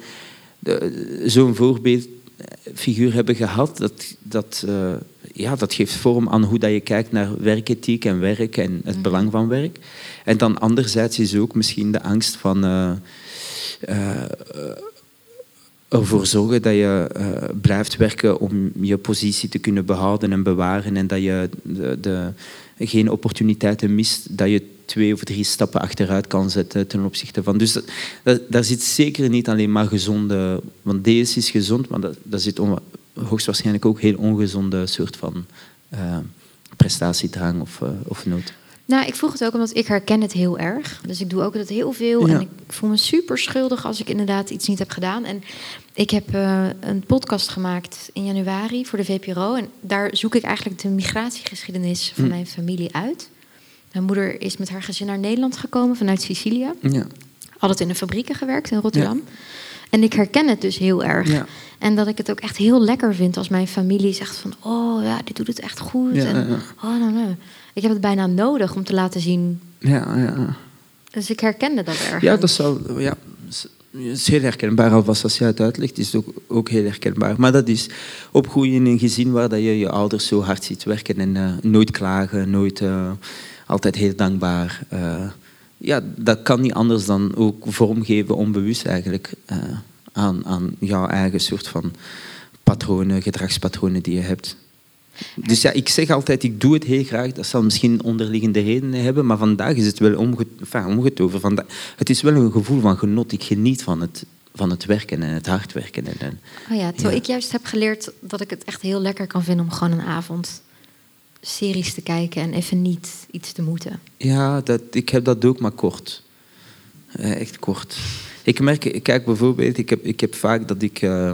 zo'n voorbeeldfiguur hebben gehad. Dat, dat, eh, ja, dat geeft vorm aan hoe dat je kijkt naar werkethiek en werk en het belang van werk. En dan anderzijds is ook misschien de angst van... eh, eh, ervoor zorgen dat je blijft werken om je positie te kunnen behouden en bewaren en dat je de, de, geen opportuniteiten mist, dat je twee of drie stappen achteruit kan zetten ten opzichte van. Dus daar zit zeker niet alleen maar gezonde, want deze is gezond, maar dat, daar zit hoogstwaarschijnlijk ook heel ongezonde soort van eh, prestatiedrang of, eh, of nood. Nou, ik vroeg het ook omdat ik herken het heel erg. Dus ik doe ook dat heel veel. Ja. En ik voel me super schuldig als ik inderdaad iets niet heb gedaan. En ik heb eh, een podcast gemaakt in januari voor de VPRO. En daar zoek ik eigenlijk de migratiegeschiedenis van Hm. mijn familie uit. Mijn moeder is met haar gezin naar Nederland gekomen vanuit Sicilië. Ja. Altijd in de fabrieken gewerkt in Rotterdam. En ik herken het dus heel erg. Ja. En dat ik het ook echt heel lekker vind als mijn familie zegt van... oh ja, dit doet het echt goed. Ja, en, ja. Oh, nou, nou. Ik heb het bijna nodig om te laten zien Ja, ja. dus ik herkende dat erg. Ja, dat zou, ja, is- heel herkenbaar. Alvast als je het uitlegt, is het ook, ook heel herkenbaar. Maar dat is opgroeien in een gezin waar dat je je ouders zo hard ziet werken en eh, nooit klagen, nooit, eh, altijd heel dankbaar. eh, ja, dat kan niet anders dan ook vormgeven onbewust eigenlijk aan, aan jouw eigen soort van patronen, gedragspatronen die je hebt. Dus ja, ik zeg altijd, ik doe het heel graag. Dat zal misschien onderliggende redenen hebben, maar vandaag is het wel omge enfin, omgetoven. Vanda het is wel een gevoel van genot. Ik geniet van het, van het werken en het hard werken. En, en- Oh ja, terwijl Ja. ik juist heb geleerd dat ik het echt heel lekker kan vinden om gewoon een avond series te kijken en even niet iets te moeten. ja, dat, ik heb dat ook, maar kort. Eh, echt kort. Ik merk, ik kijk bijvoorbeeld, ik heb, ik heb vaak dat ik, eh,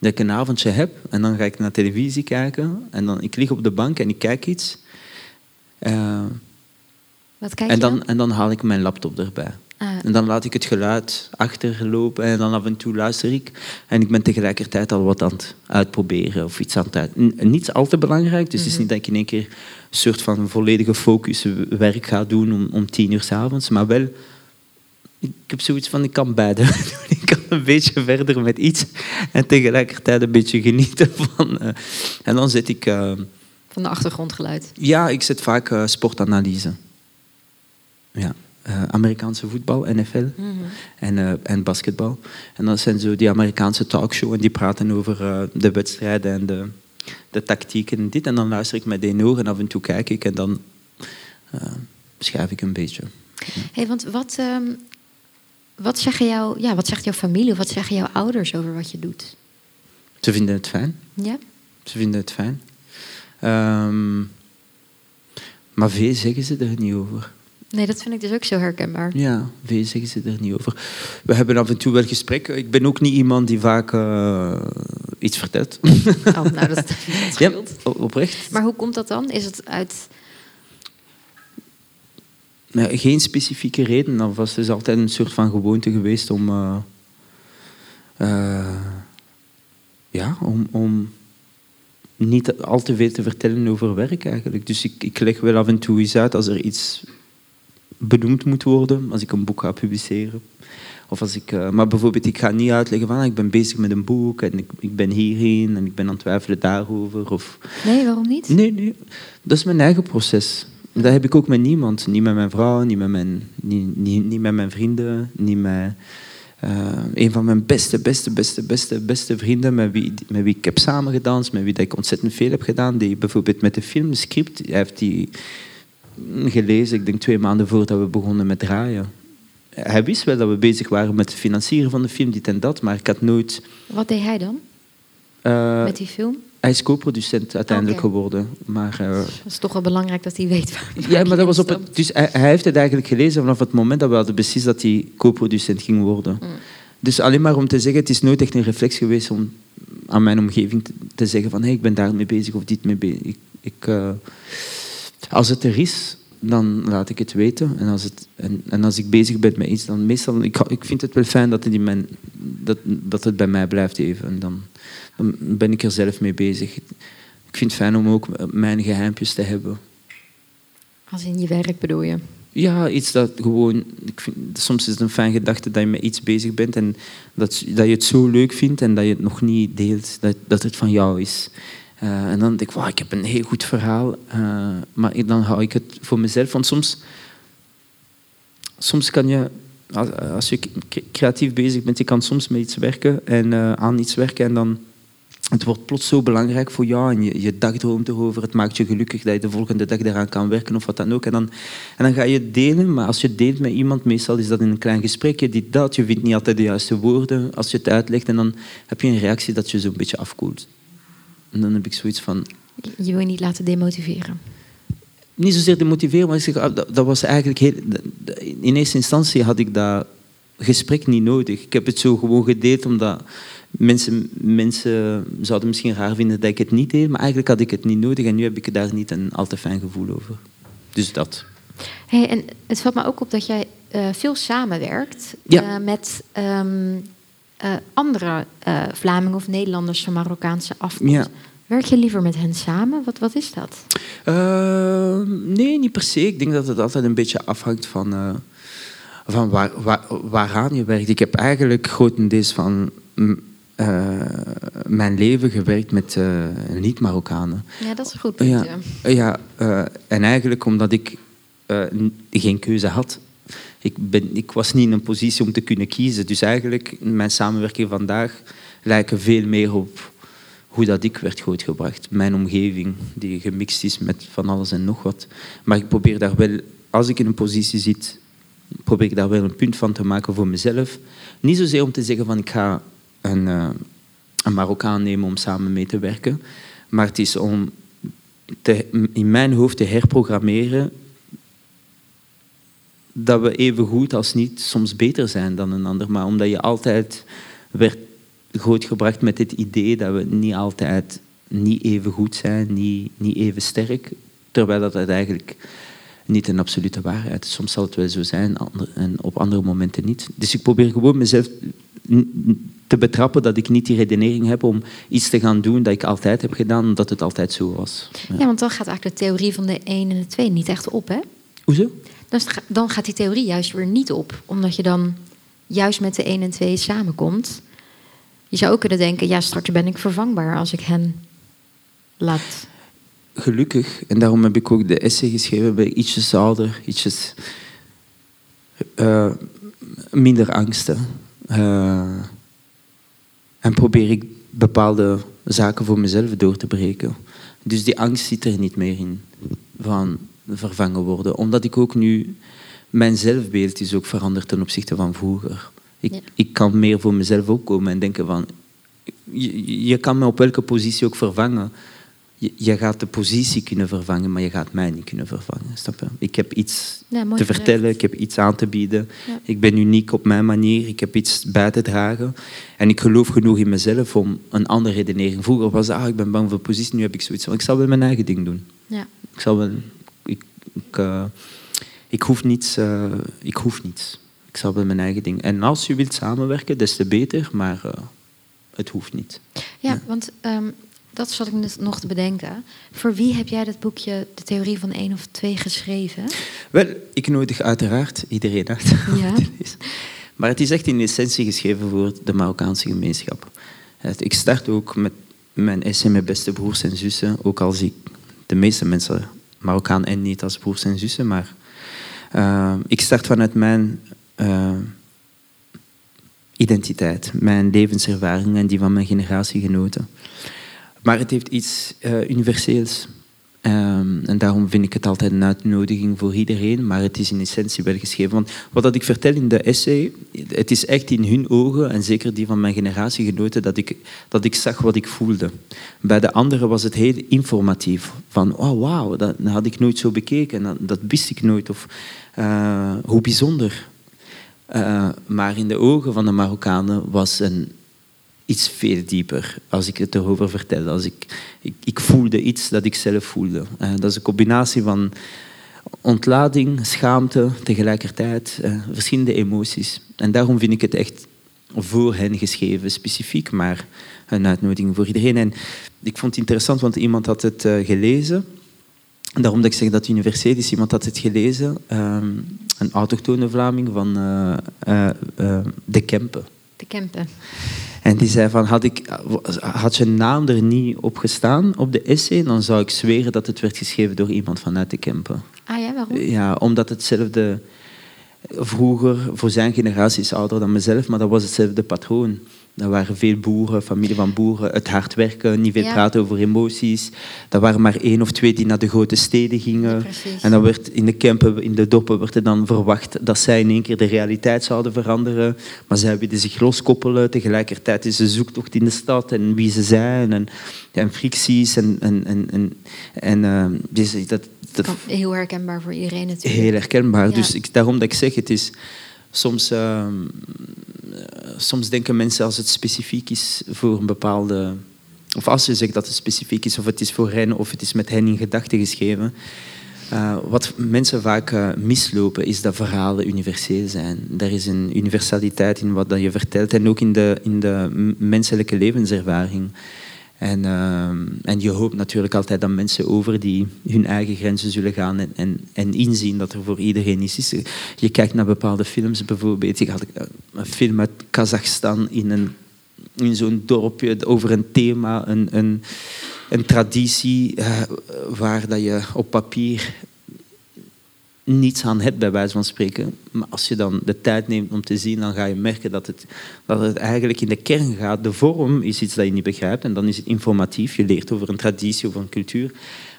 dat ik een avondje heb en dan ga ik naar televisie kijken en dan ik lig op de bank en ik kijk iets. Eh, Wat kijk en, je dan, en dan haal ik mijn laptop erbij. Ah, En dan laat ik het geluid achterlopen en dan af en toe luister ik. En ik ben tegelijkertijd al wat aan het uitproberen of iets aan het uit... Niets al te belangrijk, dus het is niet dat ik in één keer een soort van volledige focus werk ga doen om, om tien uur s avonds, maar wel ik heb zoiets van, ik kan beide doen. Ik kan een beetje verder met iets en tegelijkertijd een beetje genieten van... eh, en dan zit ik... eh, Van de achtergrondgeluid. ja, ik zet vaak eh, sportanalyse. Ja, Amerikaanse voetbal, NFL en, eh, en basketbal. En dat zijn zo die Amerikaanse talkshows en die praten over de wedstrijden en de, de tactieken en dit. En dan luister ik met één oor en af en toe kijk ik en dan schrijf ik een beetje. Hey, want wat, ehm, wat, zeggen jou, ja, wat zegt jouw familie wat zeggen jouw ouders over wat je doet? Ze vinden het fijn. Ja? Ze vinden het fijn. Ehm, maar veel zeggen ze er niet over. Nee, dat vind ik dus ook zo herkenbaar. Ja, veel zeggen ze er niet over. We hebben af en toe wel gesprekken. Ik ben ook niet iemand die vaak eh, iets vertelt. Oh, nou, dat, dat ja, oprecht. Maar hoe komt dat dan? Is het uit... Nee, geen specifieke reden. Alvast het is altijd een soort van gewoonte geweest om... eh, eh, ja, om, om niet al te veel te vertellen over werk eigenlijk. Dus ik, ik leg wel af en toe iets uit als er iets benoemd moet worden. Als ik een boek ga publiceren. Of als ik, eh, maar bijvoorbeeld, ik ga niet uitleggen van ah, ik ben bezig met een boek en ik, ik ben hierheen en ik ben aan het twijfelen daarover. Of, Nee, waarom niet? Nee, nee. Dat is mijn eigen proces. Dat heb ik ook met niemand. Niet met mijn vrouw, niet met mijn, niet, niet, niet met mijn vrienden, niet met... eh, een van mijn beste, beste, beste, beste, beste vrienden met wie, met wie ik heb samengedanst, met wie dat ik ontzettend veel heb gedaan, die bijvoorbeeld met de film script, hij heeft die gelezen, ik denk twee maanden voordat we begonnen met draaien. Hij wist wel dat we bezig waren met het financieren van de film, dit en dat, maar ik had nooit... Wat deed hij dan eh, met die film? Hij is co-producent uiteindelijk geworden, maar... eh, Het is toch wel belangrijk dat hij weet waar Ja, maar dat was op het, dus hij, hij heeft het eigenlijk gelezen vanaf het moment dat we hadden beslist dat hij co-producent ging worden. Mm. Dus alleen maar om te zeggen, het is nooit echt een reflex geweest om aan mijn omgeving te, te zeggen van hey, ik ben daarmee bezig of dit mee bezig. Ik, ik, eh, als het er is, dan laat ik het weten. En als, het, en, en als ik bezig ben met iets, dan meestal... Ik, ik vind het wel fijn dat mijn, dat, dat het bij mij blijft even. En dan, dan ben ik er zelf mee bezig. Ik vind het fijn om ook mijn geheimpjes te hebben. Als in je werk bedoel je? Ja, iets dat gewoon... Ik vind, soms is het een fijn gedachte dat je met iets bezig bent en dat, dat je het zo leuk vindt en dat je het nog niet deelt, dat, dat het van jou is. Eh, en dan denk ik, wow, ik heb een heel goed verhaal, eh, maar dan hou ik het voor mezelf. Want soms, soms kan je, als, je creatief bezig bent, je kan soms met iets werken en eh, aan iets werken en dan... Het wordt plots zo belangrijk voor jou en je, je dagdroomt erover. Het maakt je gelukkig dat je de volgende dag daaraan kan werken of wat dan ook. En dan, en dan ga je delen, maar als je deelt met iemand, meestal is dat in een klein gesprekje, dit, dat. Je vindt niet altijd de juiste woorden als je het uitlegt. En dan heb je een reactie dat je zo'n beetje afkoelt. En dan heb ik zoiets van, Je wil je niet laten demotiveren. niet zozeer demotiveren, maar ik zeg, ah, dat, dat was eigenlijk heel... In eerste instantie had ik dat gesprek niet nodig. Ik heb het zo gewoon gedeeld omdat mensen, mensen zouden misschien raar vinden dat ik het niet deed, maar eigenlijk had ik het niet nodig en nu heb ik daar niet een al te fijn gevoel over. Dus dat. Hey, en het valt me ook op dat jij eh, veel samenwerkt Ja. eh, met ehm, eh, andere eh, Vlamingen of Nederlanders van Marokkaanse afkomst. Ja. Werk je liever met hen samen? Wat, wat is dat? Eh, nee, niet per se. Ik denk dat het altijd een beetje afhangt van, van waar, waar, waaraan je werkt. Ik heb eigenlijk grotendeels van mm, mijn leven gewerkt met niet-Marokkanen. Ja, dat is een goed punt. Ja, ja. en eigenlijk omdat ik geen keuze had. Ik, ben, ik was niet in een positie om te kunnen kiezen. Dus eigenlijk, mijn samenwerking vandaag lijken veel meer op hoe dat ik werd grootgebracht. Mijn omgeving, die gemixt is met van alles en nog wat. Maar ik probeer daar wel, als ik in een positie zit, probeer ik daar wel een punt van te maken voor mezelf. Niet zozeer om te zeggen van ik ga een, eh, een Marokkaan nemen om samen mee te werken. Maar het is om te, in mijn hoofd te herprogrammeren dat we even goed als niet soms beter zijn dan een ander. Maar omdat je altijd werd grootgebracht met het idee dat we niet altijd niet even goed zijn, niet, niet even sterk. Terwijl dat het eigenlijk niet een absolute waarheid is. Soms zal het wel zo zijn en op andere momenten niet. Dus ik probeer gewoon mezelf te betrappen dat ik niet die redenering heb om iets te gaan doen dat ik altijd heb gedaan, omdat het altijd zo was. Ja. Ja, want dan gaat eigenlijk de theorie van de 1 en de 2 niet echt op, hè? Hoezo? Dan, gaat die theorie juist weer niet op. Omdat je dan juist met de 1 en 2 samenkomt. Je zou ook kunnen denken, ja, straks ben ik vervangbaar als ik hen laat. gelukkig, en daarom heb ik ook de essay geschreven, ik ietsjes ouder, ietsjes eh, minder angsten. Eh, en probeer ik bepaalde zaken voor mezelf door te breken. Dus die angst zit er niet meer in van vervangen worden. Omdat ik ook nu, mijn zelfbeeld is ook veranderd ten opzichte van vroeger. Ik, Ja. ik kan meer voor mezelf ook komen en denken van, je, je kan me op welke positie ook vervangen. Je, je gaat de positie kunnen vervangen, maar je gaat mij niet kunnen vervangen. Snap je? Ik heb iets Ja, te vertellen, ik heb iets aan te bieden. Ja. Ik ben uniek op mijn manier, ik heb iets bij te dragen. En ik geloof genoeg in mezelf om een andere redenering. Vroeger was het, ah, ik ben bang voor positie, nu heb ik zoiets van, ik zal wel mijn eigen ding doen. Ja. Ik zal wel... Ik, eh, ik hoef niets. eh, ik hoef niets. Ik zal wel mijn eigen ding. En als je wilt samenwerken, des te beter, maar eh, het hoeft niet. Ja, want ehm, dat zat ik nog te bedenken. Voor wie heb jij dat boekje, De Theorie van één of twee, geschreven? Wel, ik nodig uiteraard iedereen uit. Ja. Maar het is echt in essentie geschreven voor de Marokkaanse gemeenschap. Ik start ook met mijn essay met beste broers en zussen, ook al zie ik de meeste mensen Marokkaan en niet als broers en zussen, maar eh, ik start vanuit mijn eh, identiteit, mijn levenservaring en die van mijn generatiegenoten. Maar het heeft iets eh, universeels. Ehm, en daarom vind ik het altijd een uitnodiging voor iedereen, maar het is in essentie wel geschreven. Want wat dat ik vertel in de essay, het is echt in hun ogen, en zeker die van mijn generatiegenoten, dat ik, dat ik zag wat ik voelde. Bij de anderen was het heel informatief. Van, oh wauw, dat had ik nooit zo bekeken, dat, dat wist ik nooit. Of eh, hoe bijzonder. Eh, maar in de ogen van de Marokkanen was een, iets veel dieper als ik het erover vertelde. Als ik, ik, voelde iets dat ik zelf voelde. Eh, dat is een combinatie van ontlading, schaamte, tegelijkertijd eh, verschillende emoties. En daarom vind ik het echt voor hen geschreven, specifiek, maar een uitnodiging voor iedereen. En ik vond het interessant, want iemand had het eh, gelezen. En Daarom dat ik zeg dat universeel is. Iemand had het gelezen, ehm, een autochtone Vlaming van De Kempen. De Kempen. En die zei van, had, ik, had je naam er niet op gestaan op de essay, dan zou ik zweren dat het werd geschreven door iemand vanuit de Kempen. Ah ja, waarom? Ja, omdat hetzelfde... Vroeger, voor zijn generatie is ouder dan mezelf, maar dat was hetzelfde patroon. Dat waren veel boeren, familie van boeren, het hard werken, niet veel Ja. praten over emoties. Dat waren maar één of twee die naar de grote steden gingen. Ja, en dan werd in de campen, in de doppen, werd er dan verwacht dat zij in één keer de realiteit zouden veranderen. Maar zij wilden zich loskoppelen. Tegelijkertijd is de zoektocht in de stad en wie ze zijn en, en fricties. En, en, en, en, eh, dus dat, dat, Heel herkenbaar voor iedereen natuurlijk. Heel herkenbaar. Ja. Dus ik, daarom dat ik zeg, het is soms, ehm, eh, soms denken mensen als het specifiek is voor een bepaalde. Of als je zegt dat het specifiek is, of het is voor hen, of het is met hen in gedachten geschreven. eh, wat mensen vaak eh, mislopen, is dat verhalen universeel zijn. Er is een universaliteit in wat dat je vertelt en ook in de, in de menselijke levenservaring. En, ehm, en je hoopt natuurlijk altijd dat mensen over die hun eigen grenzen zullen gaan en, en, en inzien dat er voor iedereen iets is. Je kijkt naar bepaalde films bijvoorbeeld. Ik had een film uit Kazachstan in, een, in zo'n dorpje over een thema, een, een, een traditie eh, waar dat je op papier niets aan hebt, bij wijze van spreken. Maar als je dan de tijd neemt om te zien, dan ga je merken dat het, dat het eigenlijk in de kern gaat. De vorm is iets dat je niet begrijpt en dan is het informatief. Je leert over een traditie, over een cultuur.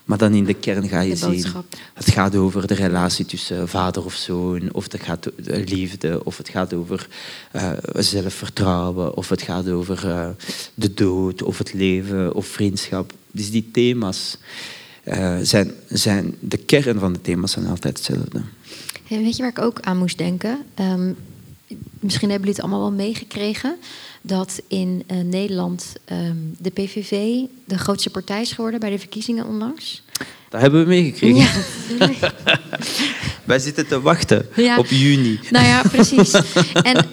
Maar dan in de kern ga je zien... Het gaat over de relatie tussen vader of zoon, of het gaat over liefde, of het gaat over eh, zelfvertrouwen, of het gaat over eh, de dood, of het leven, of vriendschap. Dus die thema's eh, zijn, zijn, de kern van de thema's zijn altijd hetzelfde. Hey, weet je waar ik ook aan moest denken? Ehm, misschien hebben jullie het allemaal wel meegekregen dat in eh, Nederland ehm, de PVV de grootste partij is geworden bij de verkiezingen onlangs. Dat hebben we meegekregen. Ja. Wij zitten te wachten Ja. op juni. Nou ja, precies. En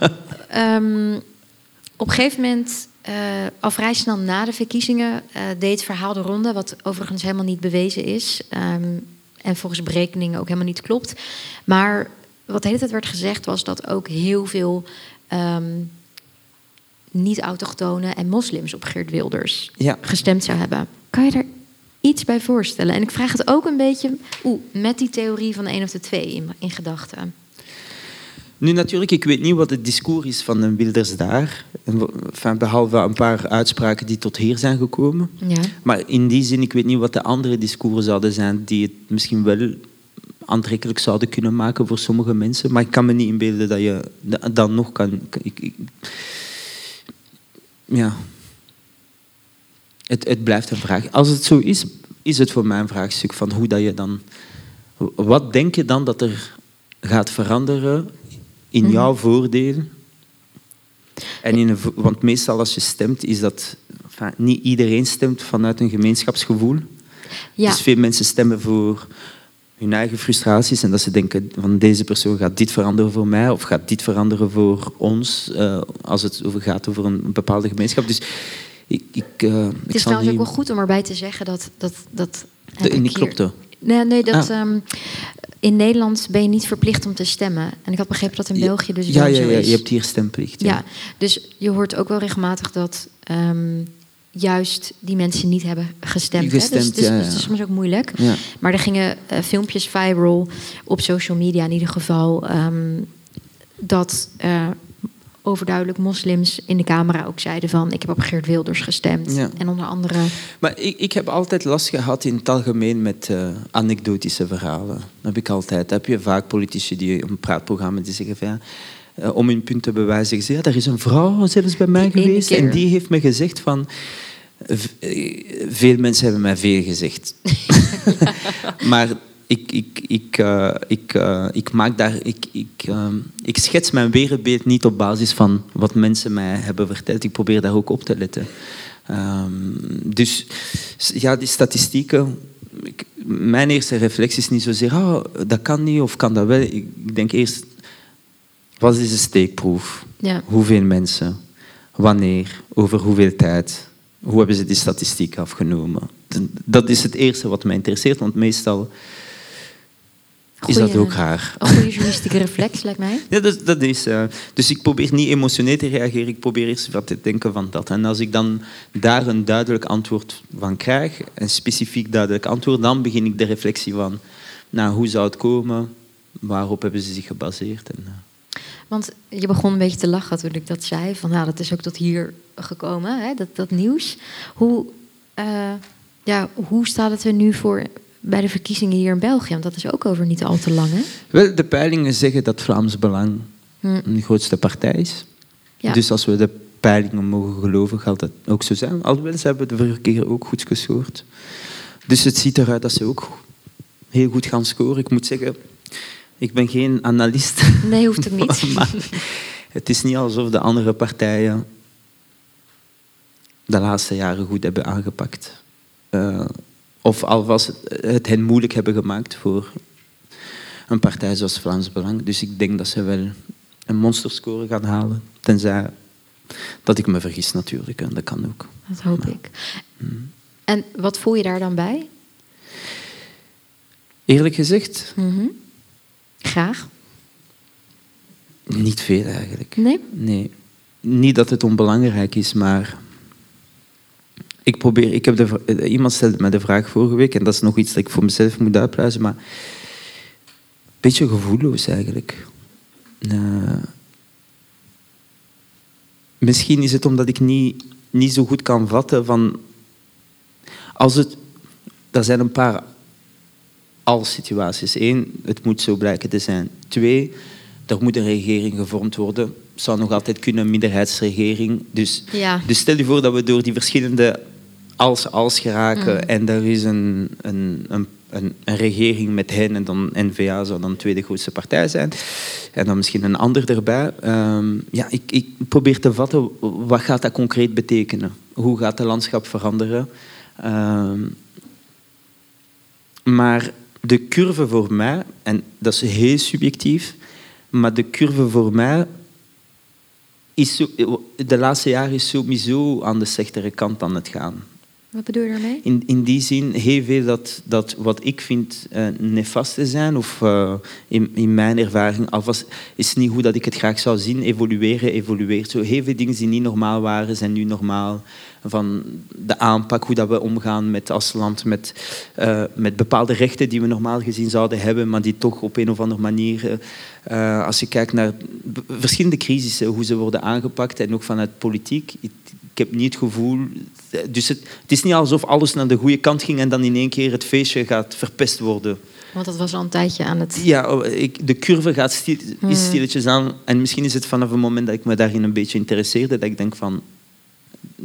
ehm, op een gegeven moment, eh, al vrij snel na de verkiezingen, eh, deed het verhaal de ronde, wat overigens helemaal niet bewezen is. Ehm, En volgens berekeningen ook helemaal niet klopt. Maar wat de hele tijd werd gezegd was dat ook heel veel ehm, niet-autochtonen en moslims op Geert Wilders Ja. gestemd zou hebben. Kan je daar iets bij voorstellen? En ik vraag het ook een beetje oeh, met die theorie van de een of de twee in, in gedachten. Nu natuurlijk, ik weet niet wat het discours is van de Wilders daar. Enfin, behalve een paar uitspraken die tot hier zijn gekomen. Ja. Maar in die zin, ik weet niet wat de andere discours zouden zijn die het misschien wel aantrekkelijk zouden kunnen maken voor sommige mensen. Maar ik kan me niet inbeelden dat je da- dan nog kan... Ik, ik- ja. Het, het blijft een vraag. Als het zo is, is het voor mij een vraagstuk van hoe dat je dan... Wat denk je dan dat er gaat veranderen in jouw voordeel? En in een, want meestal als je stemt, is dat... enfin, niet iedereen stemt vanuit een gemeenschapsgevoel. Ja. Dus veel mensen stemmen voor hun eigen frustraties en dat ze denken van deze persoon gaat dit veranderen voor mij of gaat dit veranderen voor ons eh, als het over gaat over een bepaalde gemeenschap. Dus ik, ik, eh, Het ik is zal trouwens ook niet- wel goed om erbij te zeggen dat... dat, dat De- ik klopte. Nee, nee dat, Ah. ehm, in Nederland ben je niet verplicht om te stemmen. En ik had begrepen dat in België dus ja, wel ja, zo ja, is. je hebt hier stemplicht. Ja, dus je hoort ook wel regelmatig dat ehm, juist die mensen niet hebben gestemd. hè? Gestemd, dus, dus, ja, dus het is soms ook moeilijk. Ja. Maar er gingen eh, filmpjes viral op social media in ieder geval... ehm, dat eh, overduidelijk moslims in de camera ook zeiden van... ik heb op Geert Wilders gestemd. Ja. En onder andere... Maar ik, ik heb altijd last gehad in het algemeen met eh, anekdotische verhalen. Dat heb ik altijd. Dan heb je vaak politici die op een praatprogramma die zeggen van... Ja, eh, om hun punt te bewijzen, zeggen ze, ja, er is een vrouw zelfs bij mij Die geweest. En die heeft me gezegd van... eh, Veel mensen hebben mij veel gezegd. maar ik, ik, ik, eh, ik, eh, ik maak daar... Ik, ik, eh, ik schets mijn wereldbeeld niet op basis van wat mensen mij hebben verteld. Ik probeer daar ook op te letten. Ehm, dus ja, die statistieken... Ik, mijn eerste reflex is niet zozeer... Oh, dat kan niet of kan dat wel. Ik, ik denk eerst... Wat is de steekproef? Ja. Hoeveel mensen? Wanneer? Over hoeveel tijd? Hoe hebben ze die statistiek afgenomen? Dat is het eerste wat mij interesseert, want meestal is dat ook raar. Een goede journalistieke reflex, lijkt mij. Ja, dat, dat is, eh, dus ik probeer niet emotioneel te reageren, ik probeer eerst wat te denken van dat. En als ik dan daar een duidelijk antwoord van krijg, een specifiek duidelijk antwoord, dan begin ik de reflectie van, nou, hoe zou het komen? Waarop hebben ze zich gebaseerd? En, eh, Want je begon een beetje te lachen toen ik dat zei. Van nou, dat is ook tot hier gekomen, hè, dat, dat nieuws. Hoe, eh, ja, hoe staat het er nu voor bij de verkiezingen hier in België? Want dat is ook over niet al te lang, hè? Wel, de peilingen zeggen dat Vlaams Belang Hm. de grootste partij is. Ja. Dus als we de peilingen mogen geloven, gaat dat ook zo zijn. Alhoewel, ze hebben de vorige keer ook goed gescoord. Dus het ziet eruit dat ze ook heel goed gaan scoren. Ik moet zeggen, ik ben geen analist. Nee, hoeft ook niet. maar het is niet alsof de andere partijen de laatste jaren goed hebben aangepakt. Eh, of alvast het, het hen moeilijk hebben gemaakt voor een partij zoals Vlaams Belang. Dus ik denk dat ze wel een monsterscore gaan halen. Tenzij dat ik me vergis natuurlijk. En dat kan ook. Dat hoop ik. Mm. En wat voel je daar dan bij? Eerlijk gezegd, Mhm. Graag. niet veel eigenlijk. Nee? Nee. Niet dat het onbelangrijk is, maar ik probeer. Ik heb de, eh, iemand stelde mij de vraag vorige week, en dat is nog iets dat ik voor mezelf moet uitpluizen, maar een beetje gevoelloos eigenlijk. Eh, misschien is het omdat ik niet, niet zo goed kan vatten van. Als het. Er zijn een paar als-situaties. Eén, het moet zo blijken te zijn. Twee, er moet een regering gevormd worden. Zou nog altijd kunnen, een minderheidsregering. Dus, Ja. dus stel je voor dat we door die verschillende als-als geraken en er is een, een, een, een, regering met hen en dan N-VA zou dan de tweede grootste partij zijn. En dan misschien een ander erbij. Ehm, ja, ik, ik probeer te vatten, wat gaat dat concreet betekenen? Hoe gaat het landschap veranderen? Ehm, maar de curve voor mij, en dat is heel subjectief, maar de curve voor mij is zo, de laatste jaren is sowieso aan de slechtere kant aan het gaan. Wat bedoel je daarmee? In, in die zin heel veel dat, dat wat ik vind uh, nefaste zijn, of uh, in, in mijn ervaring, alvast is niet hoe dat ik het graag zou zien, evolueren, evolueert. Zo heel veel dingen die niet normaal waren, zijn nu normaal. Van de aanpak, hoe dat we omgaan met als land, met, uh, met bepaalde rechten die we normaal gezien zouden hebben, maar die toch op een of andere manier, als je kijkt naar verschillende crisissen, hoe ze worden aangepakt en ook vanuit politiek. Ik, heb niet het gevoel. Dus het, het, is niet alsof alles naar de goede kant ging en dan in één keer het feestje gaat verpest worden. Want dat was al een tijdje aan het. Ja, oh, ik, de curve gaat stil, Hmm. is stilletjes aan. En misschien is het vanaf het moment dat ik me daarin een beetje interesseerde, dat ik denk van.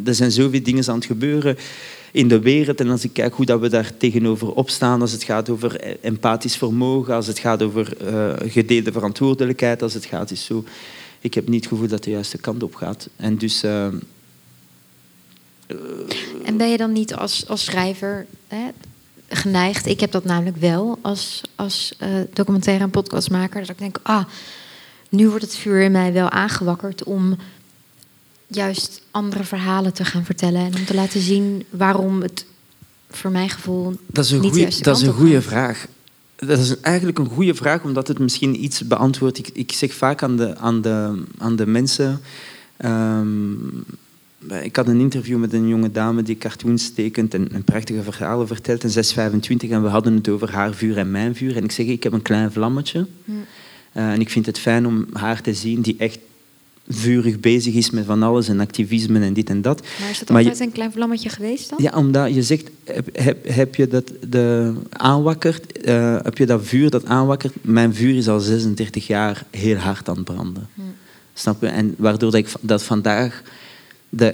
Er zijn zoveel dingen aan het gebeuren in de wereld. En als ik kijk hoe dat we daar tegenover opstaan, als het gaat over empathisch vermogen, als het gaat over uh, gedeelde verantwoordelijkheid, als het gaat is zo. Ik heb niet het gevoel dat het de juiste kant op gaat. En dus. Uh, en ben je dan niet als, als schrijver hè, geneigd? Ik heb dat namelijk wel als, als uh, documentaire en podcastmaker. Dat ik denk, ah, nu wordt het vuur in mij wel aangewakkerd om juist andere verhalen te gaan vertellen. En om te laten zien waarom het voor mijn gevoel dat is een niet goeie, de Dat is een goede vraag. Dat is eigenlijk een goede vraag, omdat het misschien iets beantwoordt. Ik, ik zeg vaak aan de, aan de, aan de mensen... Um, ik had een interview met een jonge dame die cartoons tekent en, en prachtige verhalen vertelt. En zij is 25 en we hadden het over haar vuur en mijn vuur. En ik zeg, ik heb een klein vlammetje. Hm. Uh, en ik vind het fijn om haar te zien die echt vurig bezig is met van alles en activisme en dit en dat. Maar is dat altijd je, een klein vlammetje geweest dan? Ja, omdat je zegt, heb, heb, heb je dat de aanwakkert, uh, heb je dat vuur dat aanwakkert? Mijn vuur is al 36 jaar heel hard aan het branden. Hm. Snap je? En waardoor dat ik dat vandaag uh,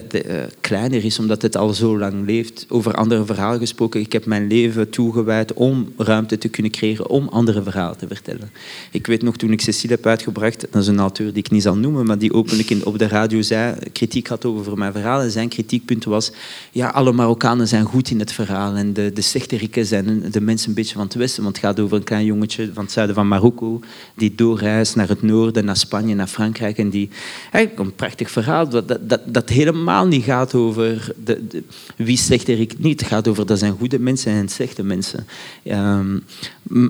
kleiner is, omdat het al zo lang leeft. Over andere verhalen gesproken, ik heb mijn leven toegewijd om ruimte te kunnen creëren om andere verhalen te vertellen. Ik weet nog toen ik Cecile heb uitgebracht, dat is een auteur die ik niet zal noemen, maar die openlijk in, op de radio zei, kritiek had over mijn verhaal. En zijn kritiekpunt was, ja, alle Marokkanen zijn goed in het verhaal en de, de slechterikken zijn de mensen een beetje van het westen, want het gaat over een klein jongetje van het zuiden van Marokko, die doorreist naar het noorden, naar Spanje, naar Frankrijk. En die, eigenlijk een prachtig verhaal, dat, dat, dat, dat helemaal niet gaat over de, wie slechterik niet. Het gaat over dat zijn goede mensen en slechte mensen. Um,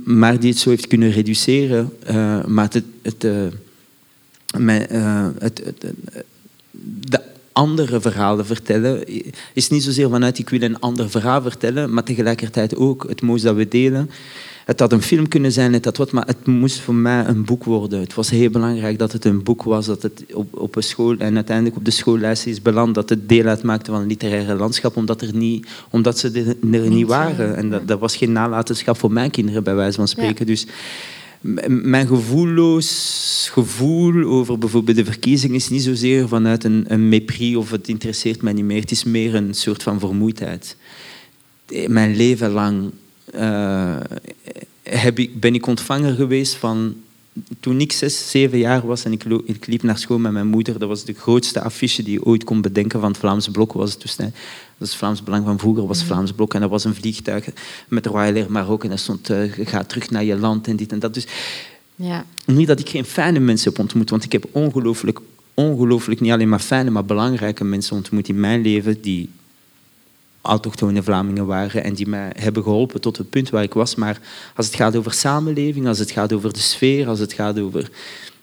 maar die het zo heeft kunnen reduceren. Uh, maar het, het, mijn, uh, het, het, de andere verhalen vertellen is niet zozeer vanuit ik wil een ander verhaal vertellen, maar tegelijkertijd ook het mooiste dat we delen. Het had een film kunnen zijn, het had wat, maar het moest voor mij een boek worden. Het was heel belangrijk dat het een boek was, dat het op, op een school en uiteindelijk op de schoollijst is beland, dat het deel uitmaakte van een literaire landschap, omdat, er niet, omdat ze er, niet waren. En dat, dat was geen nalatenschap voor mijn kinderen, bij wijze van spreken. Ja. Dus mijn gevoelloos gevoel over bijvoorbeeld de verkiezing is niet zozeer vanuit een, een mépris of het interesseert mij niet meer. Het is meer een soort van vermoeidheid. Mijn leven lang uh, heb ik, ben ik ontvanger geweest van... Toen ik zes, zeven jaar was en ik, ik, liep naar school met mijn moeder, dat was de grootste affiche die je ooit kon bedenken van het Vlaams Blok. Was het dus, dat is Vlaams Belang van vroeger, was het Vlaams Blok. En dat was een vliegtuig met Royal Air Maroc en stond, uh, ga terug naar je land en dit en dat. Dus ja. niet dat ik geen fijne mensen heb ontmoet, want ik heb ongelooflijk, ongelooflijk niet alleen maar fijne, maar belangrijke mensen ontmoet in mijn leven die autochtone Vlamingen waren en die mij hebben geholpen tot het punt waar ik was. Maar als het gaat over samenleving, als het gaat over de sfeer, als het gaat over...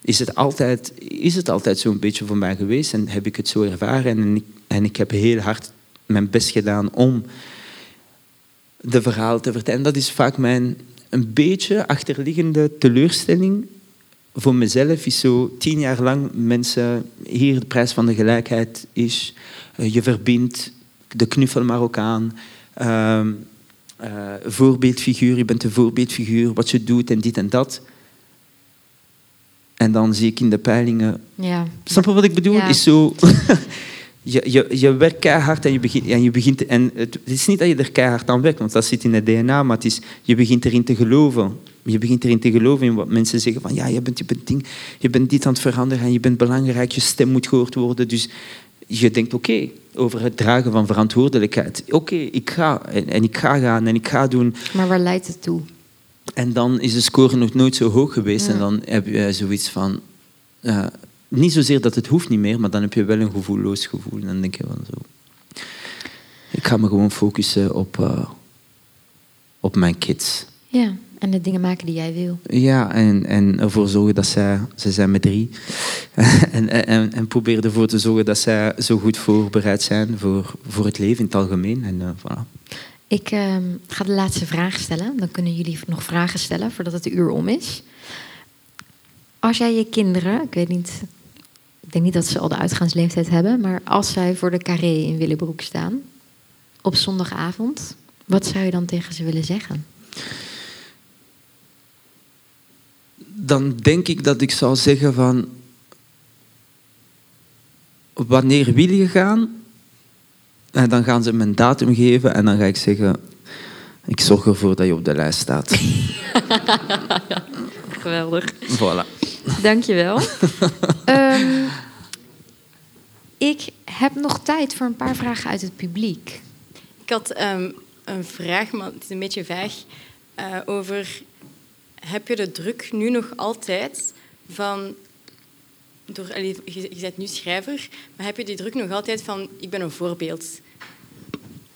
Is het altijd, is het altijd zo'n beetje voor mij geweest en heb ik het zo ervaren. En ik, en ik heb heel hard mijn best gedaan om de verhalen te vertellen. En dat is vaak mijn een beetje achterliggende teleurstelling voor mezelf. Is zo tien jaar lang mensen, hier de prijs van de gelijkheid is, je verbindt de knuffel Marokkaan, uh, uh, voorbeeldfiguur, je bent een voorbeeldfiguur, wat je doet en dit en dat. En dan zie ik in de peilingen... Ja. Snap je wat ik bedoel? Ja. Is zo... je, je, je werkt keihard en je begint... En, je begint en het, het is niet dat je er keihard aan werkt, want dat zit in het DNA, maar het is, je begint erin te geloven. Je begint erin te geloven in wat mensen zeggen van ja, je bent, je bent, ding, je bent dit aan het veranderen en je bent belangrijk, je stem moet gehoord worden. Dus je denkt, oké, okay, over het dragen van verantwoordelijkheid. Oké, okay, ik ga en, en, ik ga gaan en ik ga doen. Maar waar leidt het toe? En dan is de score nog nooit zo hoog geweest. Ja. En dan heb je zoiets van... Uh, niet zozeer dat het hoeft niet meer, maar dan heb je wel een gevoelloos gevoel. En dan denk je van zo... Ik ga me gewoon focussen op, uh, op mijn kids. Ja, en de dingen maken die jij wil. Ja, en, en ervoor zorgen dat zij, ze zijn met drie, en, en, en probeer ervoor te zorgen dat zij zo goed voorbereid zijn voor, voor het leven in het algemeen. En, uh, voilà. Ik uh, ga de laatste vraag stellen. Dan kunnen jullie nog vragen stellen voordat het uur om is. Als jij je kinderen, ik weet niet, ik denk niet dat ze al de uitgaansleeftijd hebben, maar als zij voor de carré in Willebroek staan op zondagavond, wat zou je dan tegen ze willen zeggen? Dan denk ik dat ik zou zeggen van wanneer wil je gaan? En dan gaan ze me een datum geven en dan ga ik zeggen, ik zorg ervoor dat je op de lijst staat. Geweldig. Voilà. Dankjewel. um, ik heb nog tijd voor een paar vragen uit het publiek. Ik had um, een vraag, maar het is een beetje vaag, uh, over... Heb je de druk nu nog altijd van... Door, je, je bent nu schrijver, maar heb je die druk nog altijd van... Ik ben een voorbeeld.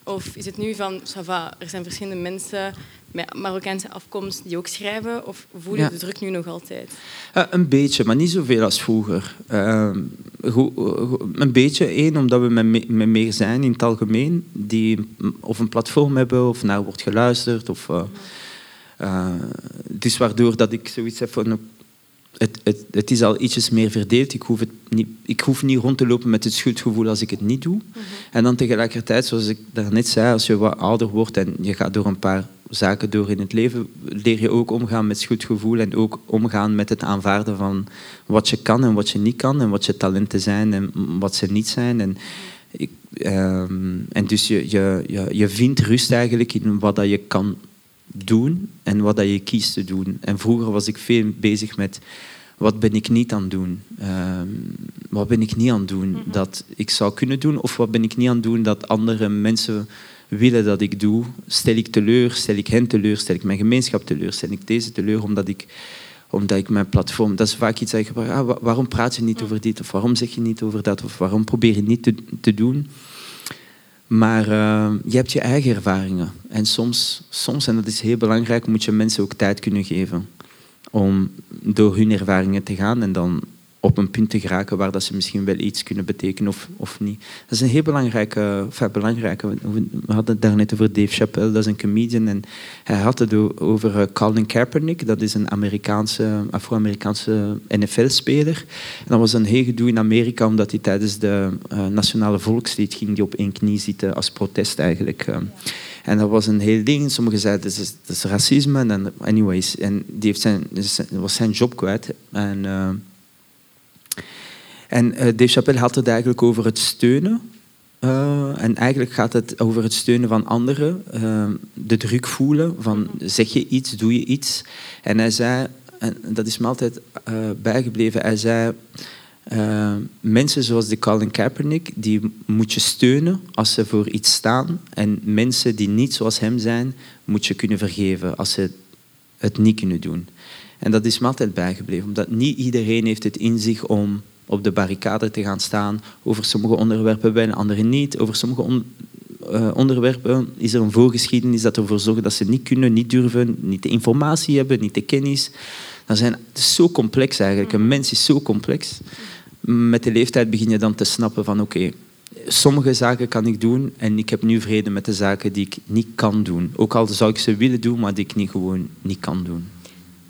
Of is het nu van... va, er zijn verschillende mensen met Marokkaanse afkomst die ook schrijven? Of voel je de druk nu nog altijd? Uh, een beetje, maar niet zoveel als vroeger. Uh, een beetje, één, omdat we met, met, meer zijn in het algemeen, die of een platform hebben of naar wordt geluisterd. Of, uh, dus waardoor dat ik zoiets heb van het, het, het, is al ietsjes meer verdeeld. Ik hoef, het niet, ik hoef niet rond te lopen met het schuldgevoel als ik het niet doe. Mm -hmm. En dan tegelijkertijd, zoals ik daarnet zei, als je wat ouder wordt en je gaat door een paar zaken door in het leven, leer je ook omgaan met schuldgevoel en ook omgaan met het aanvaarden van wat je kan en wat je niet kan en wat je talenten zijn en wat ze niet zijn. En, ik, um, en dus je, je, je, je vindt rust eigenlijk in wat dat je kan doen en wat dat je kiest te doen. En vroeger was ik veel bezig met wat ben ik niet aan het doen? Um, wat ben ik niet aan het doen dat ik zou kunnen doen? Of wat ben ik niet aan het doen dat andere mensen willen dat ik doe? Stel ik teleur? Stel ik hen teleur? Stel ik mijn gemeenschap teleur? Stel ik deze teleur omdat ik, omdat ik mijn platform... Dat is vaak iets dat je ah, waarom praat je niet over dit? Of waarom zeg je niet over dat? Of waarom probeer je niet te, te doen? Maar uh, je hebt je eigen ervaringen. En soms, soms, en dat is heel belangrijk, moet je mensen ook tijd kunnen geven om door hun ervaringen te gaan en dan op een punt te geraken waar dat ze misschien wel iets kunnen betekenen of, of niet. Dat is een heel belangrijke, enfin, belangrijke. We hadden het daarnet over Dave Chappelle, dat is een comedian. En hij had het over uh, Colin Kaepernick, dat is een Amerikaanse, Afro-Amerikaanse NFL-speler. En dat was een heel gedoe in Amerika, omdat hij tijdens de uh, nationale volkslied ging die op één knie zitten als protest eigenlijk. Uh. En dat was een heel ding. Sommigen zeiden dat is, dat is racisme. En anyways, en die heeft zijn, was zijn job kwijt. En, en uh, Dave Chappelle had het eigenlijk over het steunen. Uh, en eigenlijk gaat het over het steunen van anderen. de druk voelen van zeg je iets, doe je iets. En hij zei, en dat is me altijd bijgebleven, hij zei... Mensen zoals de Colin Kaepernick, die moet je steunen als ze voor iets staan. En mensen die niet zoals hem zijn, moet je kunnen vergeven als ze het niet kunnen doen. En dat is me altijd bijgebleven, omdat niet iedereen heeft het in zich om op de barricade te gaan staan. Over sommige onderwerpen wel, andere niet. Over sommige on uh, onderwerpen is er een voorgeschiedenis dat ervoor zorgt dat ze niet kunnen, niet durven, niet de informatie hebben, niet de kennis. Dat zijn, het is zo complex eigenlijk. Een mens is zo complex met de leeftijd begin je dan te snappen van oké, sommige zaken kan ik doen en ik heb nu vrede met de zaken die ik niet kan doen. Ook al zou ik ze willen doen, maar die ik niet gewoon niet kan doen.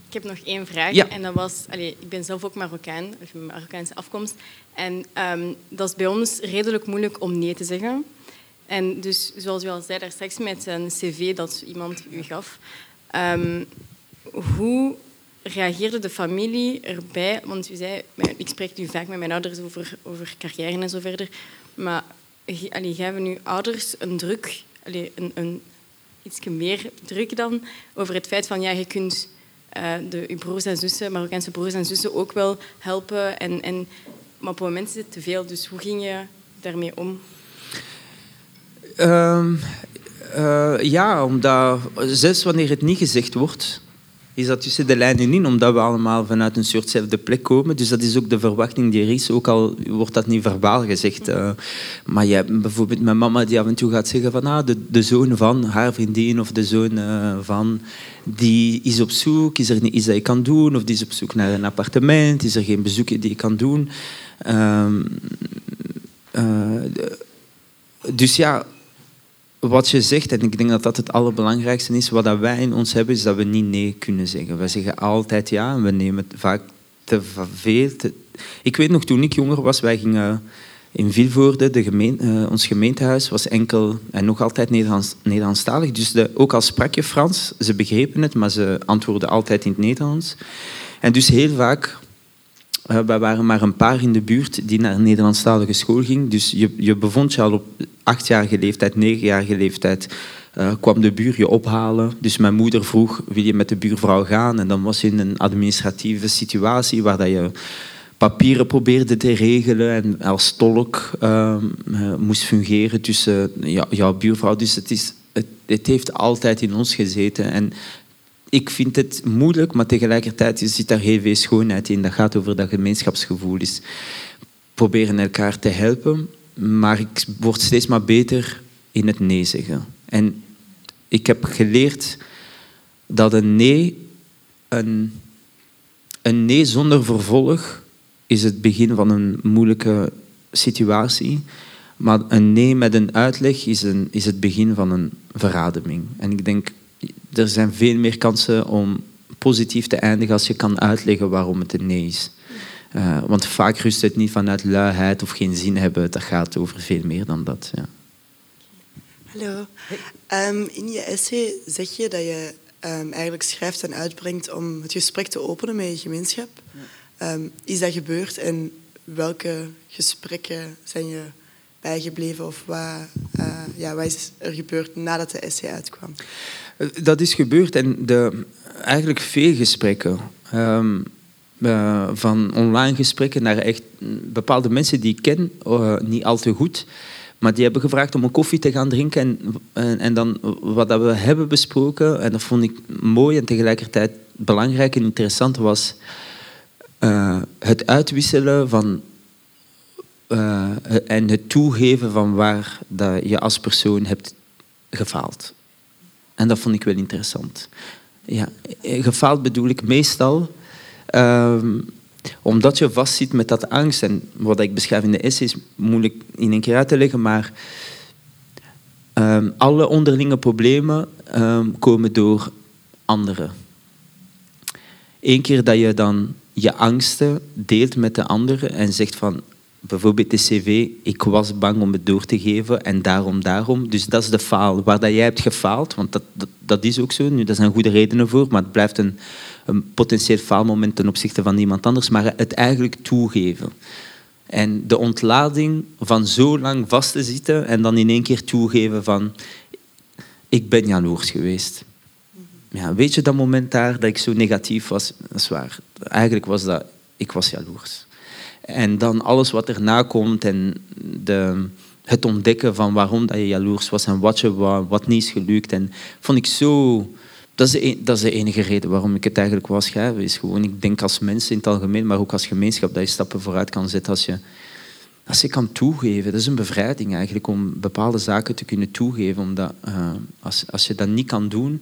Ik heb nog één vraag. Ja. En dat was, allez, ik ben zelf ook Marokkaan, of Marokkaanse afkomst. En um, dat is bij ons redelijk moeilijk om nee te zeggen. En dus, zoals u al zei daar straks met een cv dat iemand u gaf, um, hoe reageerde de familie erbij? Want u zei, ik spreek nu vaak met mijn ouders over, over carrière en zo verder. Maar allee, geven nu ouders een druk, allee, een, een, iets meer druk dan over het feit van ja, je kunt de, uw broers en zussen, Marokkaanse broers en zussen ook wel helpen. En, en, maar op het moment is het te veel. Dus hoe ging je daarmee om? Um, uh, ja, omdat zelfs wanneer het niet gezegd wordt, is dat tussen de lijnen in, omdat we allemaal vanuit een soortzelfde plek komen. Dus dat is ook de verwachting die er is, ook al wordt dat niet verbaal gezegd. Uh, maar je hebt bijvoorbeeld mijn mama die af en toe gaat zeggen van ah, de, de zoon van haar vriendin of de zoon uh, van die is op zoek, is er iets dat je kan doen, of die is op zoek naar een appartement, is er geen bezoekje die je kan doen. Uh, dus ja, wat je zegt, en ik denk dat dat het allerbelangrijkste is, wat dat wij in ons hebben, is dat we niet nee kunnen zeggen. Wij zeggen altijd ja en we nemen het vaak te veel. Ik weet nog, toen ik jonger was, wij gingen in Vilvoorde, de uh, ons gemeentehuis, was enkel en nog altijd Nederlands, Nederlandstalig. Dus de, ook al sprak je Frans, ze begrepen het, maar ze antwoordden altijd in het Nederlands. En dus heel vaak uh, wij waren maar een paar in de buurt die naar een Nederlandstalige school ging. Dus je, je bevond je al op achtjarige leeftijd, negenjarige leeftijd. Uh, kwam de buur je ophalen. Dus mijn moeder vroeg, wil je met de buurvrouw gaan? En dan was je in een administratieve situatie waar dat je papieren probeerde te regelen en als tolk uh, moest fungeren tussen jouw buurvrouw. Dus het, is, het, heeft altijd in ons gezeten. En ik vind het moeilijk, maar tegelijkertijd zit daar heel veel schoonheid in. Dat gaat over dat gemeenschapsgevoel. Dus proberen elkaar te helpen, maar ik word steeds maar beter in het nee zeggen. En ik heb geleerd dat een nee, een, een nee zonder vervolg, is het begin van een moeilijke situatie. Maar een nee met een uitleg is, een, is het begin van een verademing. En ik denk er zijn veel meer kansen om positief te eindigen als je kan uitleggen waarom het een nee is. Uh, want vaak rust het niet vanuit luiheid of geen zin hebben. Dat gaat over veel meer dan dat. Ja. Hallo. Um, in je essay zeg je dat je um, eigenlijk schrijft en uitbrengt om het gesprek te openen met je gemeenschap. Um, is dat gebeurd en welke gesprekken zijn je bijgebleven of wat, uh, ja, wat is er gebeurd nadat de essay uitkwam? Eh, dat is gebeurd en de, eigenlijk veel gesprekken. Um, uh, van online gesprekken naar echt bepaalde mensen die ik ken, uh, niet al te goed. Maar die hebben gevraagd om een koffie te gaan drinken. En, en, dan wat dat we hebben besproken, en dat vond ik mooi en tegelijkertijd belangrijk en interessant, was het uitwisselen van en het toegeven van waar dat je als persoon hebt gefaald. En dat vond ik wel interessant. Ja, gefaald bedoel ik meestal um, omdat je vastzit met dat angst. En wat ik beschrijf in de essay is moeilijk in één keer uit te leggen, maar um, alle onderlinge problemen um, komen door anderen. Eén keer dat je dan je angsten deelt met de anderen en zegt van bijvoorbeeld de cv, ik was bang om het door te geven en daarom, daarom. Dus dat is de faal. Waar dat jij hebt gefaald, want dat, dat, is ook zo, nu, daar zijn goede redenen voor, maar het blijft een, een potentieel faalmoment ten opzichte van iemand anders, maar het eigenlijk toegeven. En de ontlading van zo lang vast te zitten en dan in één keer toegeven van ik ben jaloers geweest. Ja, weet je dat moment daar dat ik zo negatief was? Dat is waar. Eigenlijk was dat, ik was jaloers. En dan alles wat erna komt en de, het ontdekken van waarom dat je jaloers was en wat je wat niet is gelukt. En vond ik zo... Dat is, de, dat is de enige reden waarom ik het eigenlijk wil schrijven. Is gewoon, ik denk als mens in het algemeen, maar ook als gemeenschap, dat je stappen vooruit kan zetten als je, als je kan toegeven. Dat is een bevrijding eigenlijk, om bepaalde zaken te kunnen toegeven. Omdat uh, als, als je dat niet kan doen,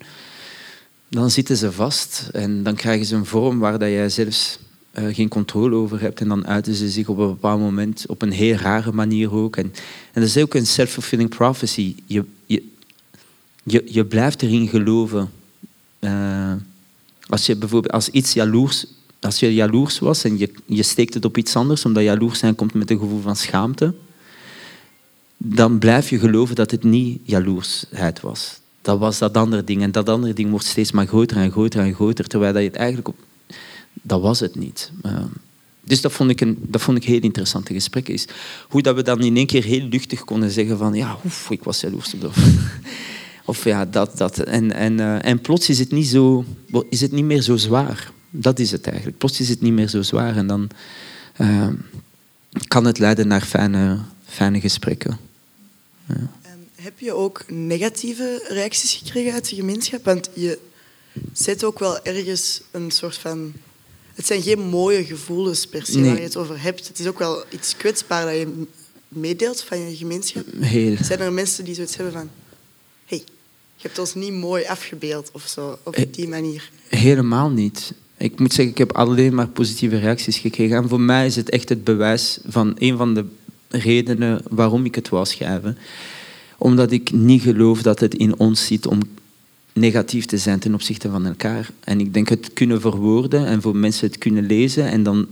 dan zitten ze vast. En dan krijgen ze een vorm waar dat jij zelfs uh, geen controle over hebt. En dan uiten ze zich op een bepaald moment op een heel rare manier ook. En, en dat is ook een self-fulfilling prophecy. Je, je, je, je blijft erin geloven. Uh, als je bijvoorbeeld als iets jaloers, als je jaloers was en je, je steekt het op iets anders, omdat jaloers zijn komt met een gevoel van schaamte, dan blijf je geloven dat het niet jaloersheid was. Dat was dat andere ding. En dat andere ding wordt steeds maar groter en groter en groter, terwijl je het eigenlijk op dat was het niet. Uh, dus dat vond, ik een, dat vond ik heel interessante gesprekken. Is hoe dat we dan in één keer heel luchtig konden zeggen van ja, oef, ik was jaloers op Of ja, dat, dat. En, en, uh, en plots is het, niet zo, is het niet meer zo zwaar. Dat is het eigenlijk. Plots is het niet meer zo zwaar. En dan uh, kan het leiden naar fijne, fijne gesprekken. Ja. Heb je ook negatieve reacties gekregen uit de gemeenschap? Want je zit ook wel ergens een soort van... Het zijn geen mooie gevoelens per se waar je het over hebt. Het is ook wel iets kwetsbaar dat je meedeelt van je gemeenschap. Heel. Zijn er mensen die zoiets hebben van... hey, je hebt ons niet mooi afgebeeld of zo, op die manier? Helemaal niet. Ik moet zeggen, ik heb alleen maar positieve reacties gekregen. En voor mij is het echt het bewijs van een van de redenen waarom ik het wou schrijven. Omdat ik niet geloof dat het in ons zit om negatief te zijn ten opzichte van elkaar. En ik denk het kunnen verwoorden en voor mensen het kunnen lezen en dan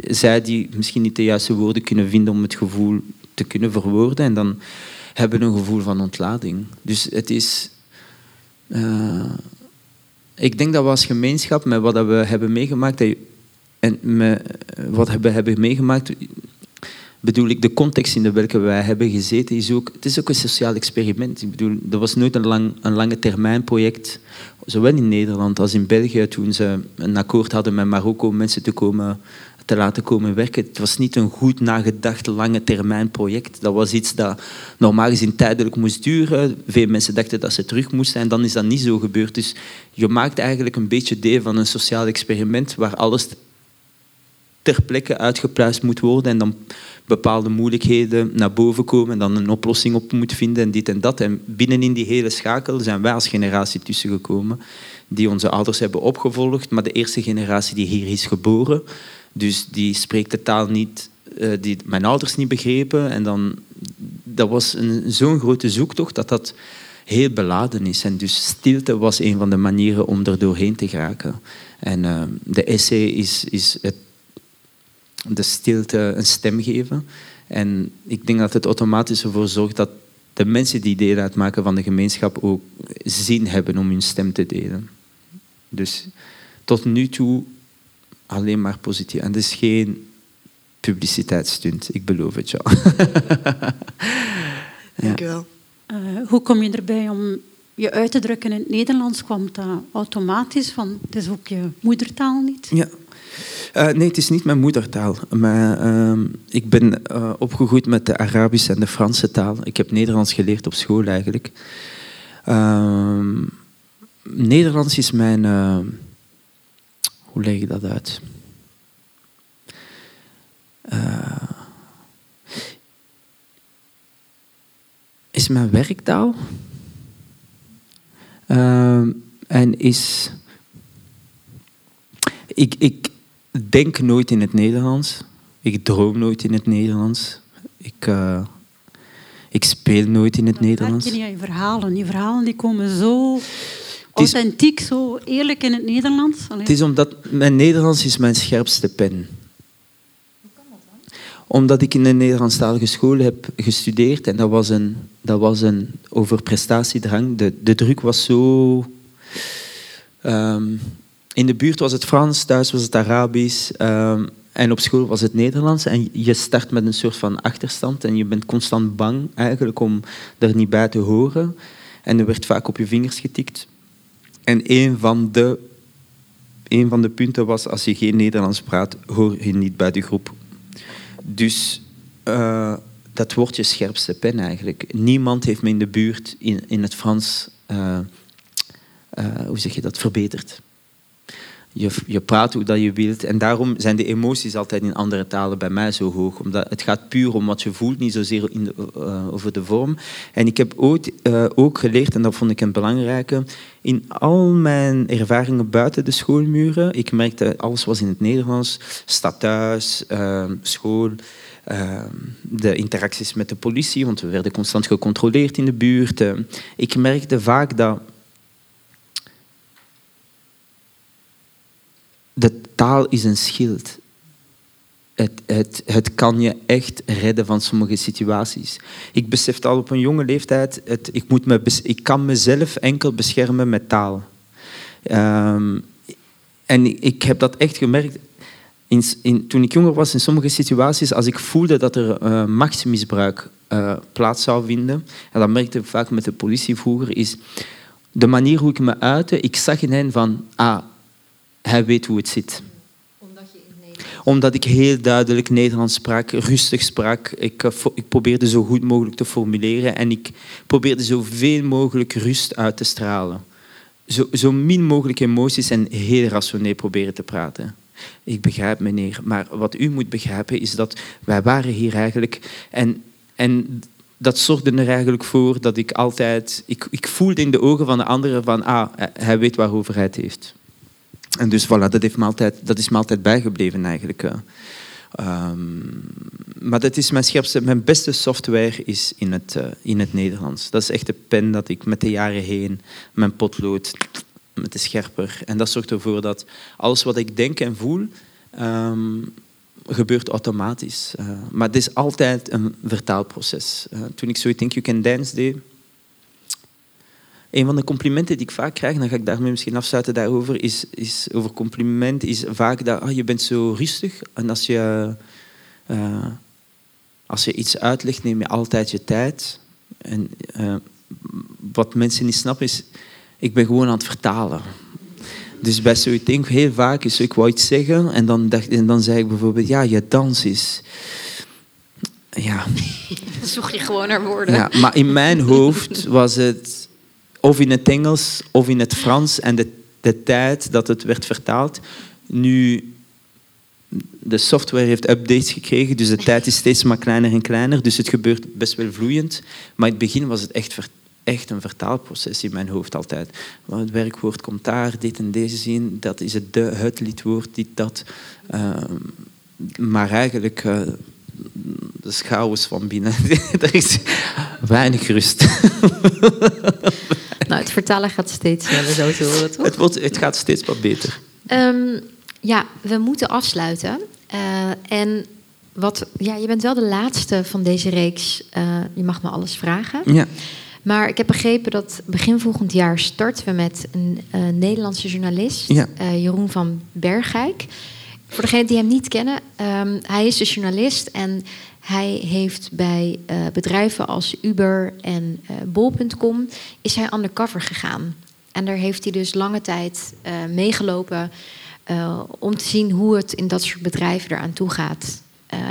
zij die misschien niet de juiste woorden kunnen vinden om het gevoel te kunnen verwoorden en dan hebben een gevoel van ontlading. Dus het is... Uh, ik denk dat we als gemeenschap, met wat we hebben meegemaakt, en met wat we hebben meegemaakt, bedoel ik, de context in de welke wij hebben gezeten, is ook, het is ook een sociaal experiment. Ik bedoel, dat was nooit een, lang, een lange termijn project, zowel in Nederland als in België, toen ze een akkoord hadden met Marokko om mensen te, komen, te laten komen werken. Het was niet een goed nagedacht lange termijn project. Dat was iets dat normaal gezien tijdelijk moest duren. Veel mensen dachten dat ze terug moesten en dan is dat niet zo gebeurd. Dus je maakt eigenlijk een beetje deel van een sociaal experiment waar alles ter plekke uitgepluist moet worden en dan bepaalde moeilijkheden naar boven komen en dan een oplossing op moet vinden en dit en dat. En binnenin die hele schakel zijn wij als generatie tussengekomen die onze ouders hebben opgevolgd, maar de eerste generatie die hier is geboren. Dus die spreekt de taal niet, uh, die mijn ouders niet begrepen. En dan, dat was zo'n grote zoektocht dat dat heel beladen is. En dus stilte was een van de manieren om er doorheen te geraken. En uh, de essay is, is het de stilte een stem geven. En ik denk dat het automatisch ervoor zorgt dat de mensen die deel uitmaken van de gemeenschap ook zin hebben om hun stem te delen. Dus tot nu toe alleen maar positief. En het is geen publiciteitsstunt, ik beloof het jou. Dank je wel. Uh, hoe kom je erbij om je uit te drukken in het Nederlands? Kwam dat automatisch van, het is ook je moedertaal niet? Ja, uh, nee, het is niet mijn moedertaal. Uh, ik ben uh, opgegroeid met de Arabische en de Franse taal. Ik heb Nederlands geleerd op school eigenlijk. Ehm, Nederlands is mijn. Eh, hoe leg ik dat uit? is mijn werktaal. Ehm, en is. Ik, ik, denk nooit in het Nederlands. Ik droom nooit in het Nederlands. Ik, uh, ik speel nooit in het Nederlands. je niet aan je verhalen. Je verhalen die komen zo authentiek, zo eerlijk in het Nederlands. Allee. Het is omdat mijn Nederlands is mijn scherpste pen. Hoe kan dat dan? Omdat ik in een Nederlandstalige school heb gestudeerd en dat was een, dat was een over prestatiedrang. De, de druk was zo... Um, in de buurt was het Frans, thuis was het Arabisch. Ehm, en op school was het Nederlands. En je start met een soort van achterstand. En je bent constant bang eigenlijk om er niet bij te horen. En er werd vaak op je vingers getikt. En een van de, een van de punten was, als je geen Nederlands praat, hoor je niet bij de groep. Dus uh, dat wordt je scherpste pen eigenlijk. Niemand heeft me in de buurt in, in het Frans, uh, uh, hoe zeg je dat, verbeterd je, je praat hoe dat je wilt. En daarom zijn de emoties altijd in andere talen bij mij zo hoog. Omdat het gaat puur om wat je voelt, niet zozeer in de, uh, over de vorm. En ik heb ooit uh, ook geleerd, en dat vond ik een belangrijke, in al mijn ervaringen buiten de schoolmuren, ik merkte alles was in het Nederlands, stad thuis, uh, school, de interacties met de politie, want we werden constant gecontroleerd in de buurt. ik merkte vaak dat de taal is een schild. Het, het, het kan je echt redden van sommige situaties. Ik besefte al op een jonge leeftijd, het, ik, moet me, ik kan mezelf enkel beschermen met taal. Um, en ik heb dat echt gemerkt. In, in, toen ik jonger was, in sommige situaties, als ik voelde dat er uh, machtsmisbruik uh, plaats zou vinden, en dat merkte ik vaak met de politie vroeger, is de manier hoe ik me uitte. Ik zag in hen van, ah, hij weet hoe het zit. Omdat, je in Omdat ik heel duidelijk Nederlands sprak, rustig sprak. Ik, eh, ik probeerde zo goed mogelijk te formuleren en ik probeerde zoveel mogelijk rust uit te stralen. zo, zo min mogelijk emoties en heel rationeel proberen te praten. Ik begrijp meneer, maar wat u moet begrijpen is dat wij waren hier eigenlijk en, en dat zorgde er eigenlijk voor dat ik altijd, ik, ik voelde in de ogen van de anderen van, ah, hij weet waarover hij het heeft. En dus voilà, dat, heeft me altijd, dat is me altijd bijgebleven eigenlijk. Um, maar dat is mijn scherpste, mijn beste software is in het, uh, in het Nederlands. Dat is echt de pen dat ik met de jaren heen, mijn potlood, met de scherper. En dat zorgt ervoor dat alles wat ik denk en voel, um, gebeurt automatisch. Uh, maar het is altijd een vertaalproces. Toen ik zo Think You Can Dance deed, een van de complimenten die ik vaak krijg, en dan ga ik daarmee misschien afsluiten daarover, is, is over compliment, is vaak dat oh, je bent zo rustig. En als je, uh, als je iets uitlegt, neem je altijd je tijd. En uh, wat mensen niet snappen is, ik ben gewoon aan het vertalen. Dus bij zo'n ding, heel vaak is ik wou iets zeggen en dan, dacht, en dan zei ik bijvoorbeeld, ja, je dans is... Ja. Zoek je gewoon naar woorden. Ja, maar in mijn hoofd was het of in het Engels of in het Frans en de, de tijd dat het werd vertaald. Nu, de software heeft updates gekregen, dus de tijd is steeds maar kleiner en kleiner, dus het gebeurt best wel vloeiend. Maar in het begin was het echt, echt een vertaalproces in mijn hoofd altijd. Het werkwoord komt daar, dit en deze zin, dat is het de, het lidwoord, dit, dat. Uh, maar eigenlijk... Uh, de chaos van binnen. is weinig rust. het vertalen gaat steeds sneller, zo te horen, toch? Het, wordt, het gaat steeds wat beter. Um, ja, we moeten afsluiten. Uh, en wat, ja, je bent wel de laatste van deze reeks. Uh, je mag me alles vragen. Ja. Maar ik heb begrepen dat begin volgend jaar starten we met een uh, Nederlandse journalist, ja. Jeroen van Bergijk. Voor degenen die hem niet kennen, um, hij is dus journalist en hij heeft bij uh, bedrijven als Uber en uh, Bol.com is hij undercover gegaan. En daar heeft hij dus lange tijd uh, meegelopen om te zien hoe het in dat soort bedrijven eraan toe gaat.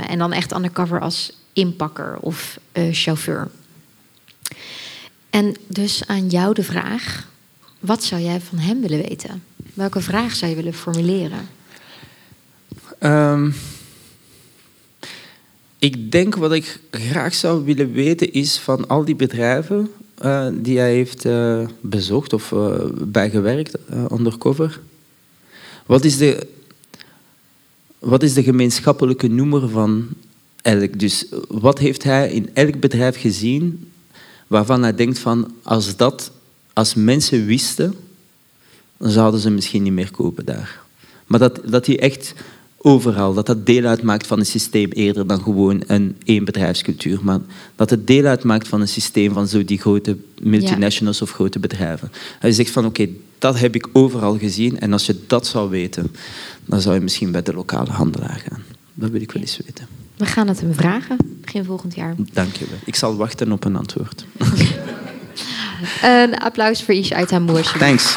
en dan echt undercover als inpakker of chauffeur. En dus aan jou de vraag: wat zou jij van hem willen weten? Welke vraag zou je willen formuleren? Um, ik denk wat ik graag zou willen weten is van al die bedrijven uh, die hij heeft uh, bezocht of uh, bijgewerkt undercover. Wat is, de, wat is de gemeenschappelijke noemer van elk? Dus wat heeft hij in elk bedrijf gezien waarvan hij denkt van als dat, als mensen wisten, dan zouden ze misschien niet meer kopen daar. Maar dat, dat hij echt overal. Dat dat deel uitmaakt van een systeem eerder dan gewoon een één bedrijfscultuur. Maar dat het deel uitmaakt van een systeem van zo die grote multinationals ja. of grote bedrijven. Hij zegt van oké, okay, dat heb ik overal gezien. En als je dat zou weten, dan zou je misschien bij de lokale handelaar gaan. Dat wil ik wel eens weten. We gaan het hem vragen, begin volgend jaar. Dank je wel. Ik zal wachten op een antwoord. een applaus voor Ish Aitamour. Thanks.